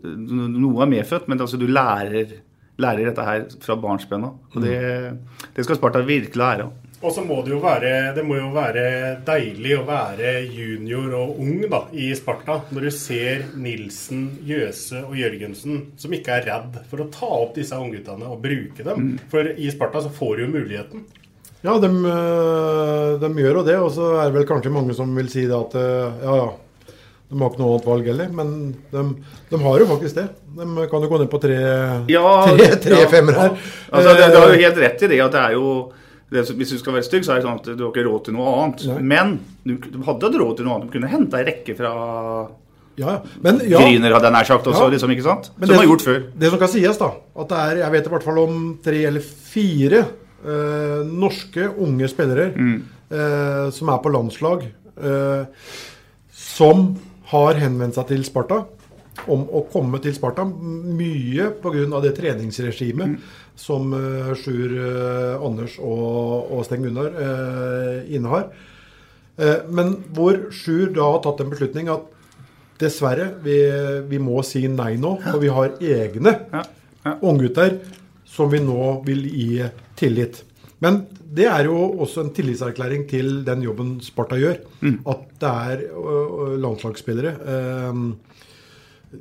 Noe er medfødt, men altså du lærer, lærer dette her fra barnsben av. Og det, det skal Sparta virkelig lære av. Og så må det jo være Det må jo være deilig å være junior og ung da, i Sparta. Når du ser Nilsen, Jøse og Jørgensen som ikke er redd for å ta opp disse ungguttene og bruke dem. For i Sparta så får du jo muligheten. Ja, de, øh, de gjør jo det. Og så er det vel kanskje mange som vil si det at øh, ja, ja, de har ikke noe annet valg heller. Men de, de har jo faktisk det. De kan jo gå ned på tre, Ja, tre, tre ja. femmer her. Altså, det, du har jo helt rett i det at det er jo det, Hvis du skal være stygg, så er det sånn at du har ikke råd til noe annet. Nei. Men du, du hadde hatt råd til noe annet. Du kunne henta ei rekke fra Ja. Men, ja, Gryner, hadde jeg nær sagt, også, Ja. liksom, ikke sant? Men Som det- har gjort før. Det som kan sies, da, at det er, jeg vet i hvert fall om tre eller fire eh, norske unge spillere eh, som er på landslag, eh, som har henvendt seg til Sparta om å komme til Sparta. Mye pga. det treningsregimet som uh, Sjur eh, Anders og, og Sten Gunnar eh, innehar. Eh, men hvor Sjur da har tatt en beslutning at dessverre, vi, vi må si nei nå. For vi har egne Ja, ja. unggutter som vi nå vil gi tillit. Men det er jo også en tillitserklæring til den jobben Sparta gjør. At det er landslagsspillere. Ehm,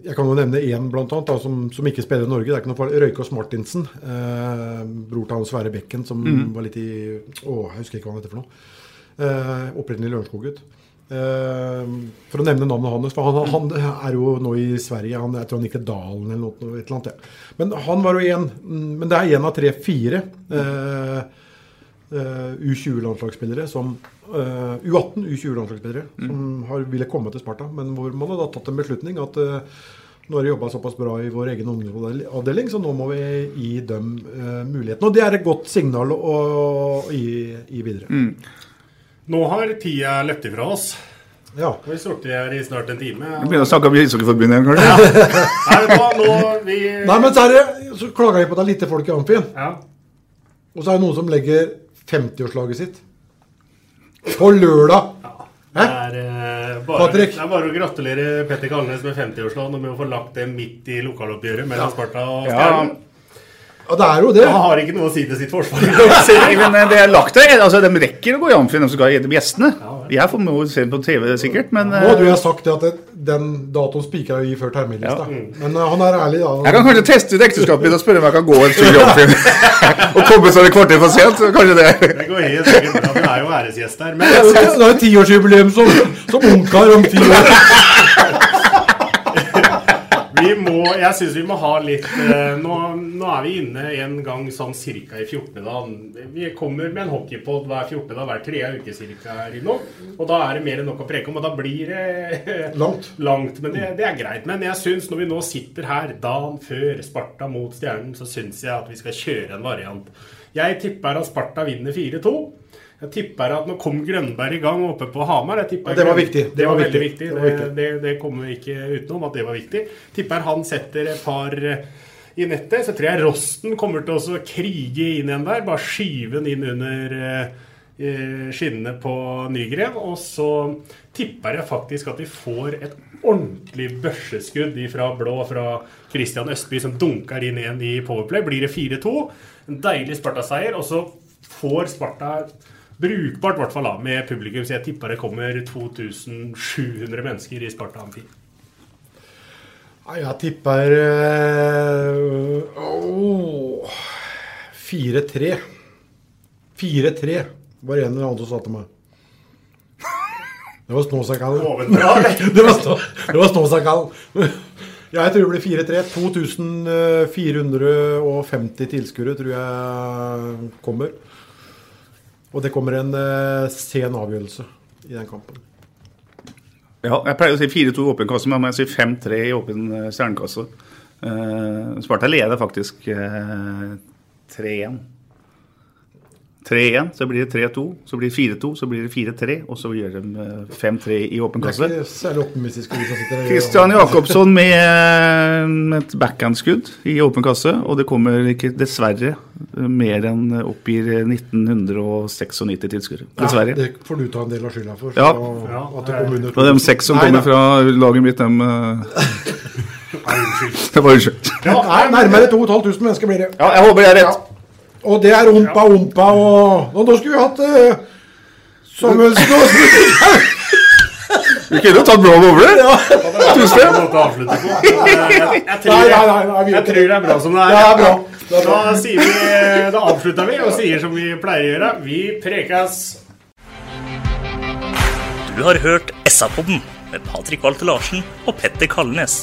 jeg kan jo nevne én blant annet, da, som, som ikke spiller i Norge. Det er ikke noe farlig. Røykås Martinsen. Eh, bror til han Sverre Bekken, som var litt i Å, jeg husker ikke hva han heter for noe. Eh, opprinnelig Lørenskog-gutt. Eh, for å nevne navnet hans, for han, han er jo nå i Sverige. Han, jeg tror han gikk til Dalen eller noe. Eller annet, ja. Men han var jo en Men det er én av tre-fire eh, U20-landslagsspillere som eh, U18 U20-landslagsspillere som har, ville komme til Sparta, men hvor man har da tatt en beslutning at eh, nå har de jobba såpass bra i vår egen ungdomsavdeling, så nå må vi gi dem eh, muligheten. Og det er et godt signal å, å gi, gi videre. Nå har tida løpt ifra oss. Ja. Vi sittet her i snart en time. Vi begynner å snakke om Ishockeyforbundet igjen, kanskje? Nei, vet nå vi... Nei, men så, er det, så klager jeg på at det er lite folk i Amfien. Ja. Og så er det noen som legger 50-årslaget sitt på lørdag. Det er, eh, bare, det er bare å gratulere Petter Kalnes med 50-årsdagen og med å få lagt det midt i lokaloppgjøret mellom Sparta og Ja. Stjernen. Ja, det er jo det. Han har ikke noe å si til sitt forsvar. Men eh, det er lagt der. Altså, de rekker å gå i Amfin, de som skal gjennom gjestene. Jeg får se på TV sikkert, men Nå eh, hadde jeg sagt det at det, den datoen spikra vi før terminlista. Men uh, han er ærlig, da. jeg kan kanskje teste ut ekteskapet mitt og spørre om jeg kan gå en tur i Amfin. og komme seg et kvarter for sent. så Kanskje det Det går helt sikkert bra. Du er jo æresgjest her. Men det er jo tiårsjubileum som, som ungkar om ti år. vi må, jeg synes vi må ha litt eh, nå, nå er vi inne en gang sånn cirka i 14. da. Vi kommer med en hockeypod hver 14. da, hver tredje uke cirka her. Og da er det mer enn nok å preke om, og da blir det Langt. langt. Men det, det er greit. Men jeg syns når vi nå sitter her dagen før Sparta mot Stjernen, så syns jeg at vi skal kjøre en variant. Jeg tipper at Sparta vinner 4-2. Jeg tipper at Nå kom Grønberg i gang oppe på Hamar. Jeg tipper Ja, det var viktig. Det, var, veldig viktig. viktig. Det Det, var viktig. det, det kommer vi ikke utenom at det var viktig. Tipper han setter et par eh, i nettet. Så tror jeg Rosten kommer til å krige inn igjen der. Bare skyve den inn under eh, eh, skinnene på Nygren. Og så tipper jeg faktisk at vi får et ordentlig børseskudd fra blå fra Christian Østby, som dunker inn igjen i Powerplay. Blir det 4-2. En deilig Sparta-seier. Og så får Sparta brukbart, i hvert fall da, med publikum. Så jeg tipper det kommer 2700 mennesker i Sparta Amfi. Jeg tipper øh, åh, 4-3. 4-3 var det en eller annen som sa til meg. Det var Snåsakallen. Det var, stå, det var Snåsakallen. Jeg tror det blir 4-3. 2450 tilskuere tror jeg kommer. Og det kommer en uh, sen avgjørelse i den kampen. Ja, jeg pleier å si 4-2 i åpen kasse, men jeg må si 5-3 i åpen eh, stjernekasse. Uh, Sparta leder faktisk uh, 3-1. 3-1, så blir det 3-2, så blir det 4-2, så blir det 4-3, og så gjør de eh, 5-3 i åpen kasse. Kristian Jakobsson med et et backhandskudd i åpen kasse, og det kommer ikke dessverre mer enn oppgir 1996 tilskuere. Dessverre. Ja, det får du ta en del av skylda for. Ja. At det kom under Og de seks som kommer fra laget mitt, dem unnskyld Det var unnskyld. Ja, nærmere 2500 mennesker blir det. Ja, jeg håper jeg er rett. Og det er ompa, ompa og Nå, nå skulle vi hatt uh, Samuelsen Vi kunne jo tatt blå over det. Tusen. Jeg, tror, vi gjør jeg tror det er bra som det er. Det er bra. Det er bra. Da, sier vi, da avslutter vi og sier som vi pleier å gjøre. Vi prekes. Du har hørt SA-podden med Patrik Walter Larsen og Petter Kalnes.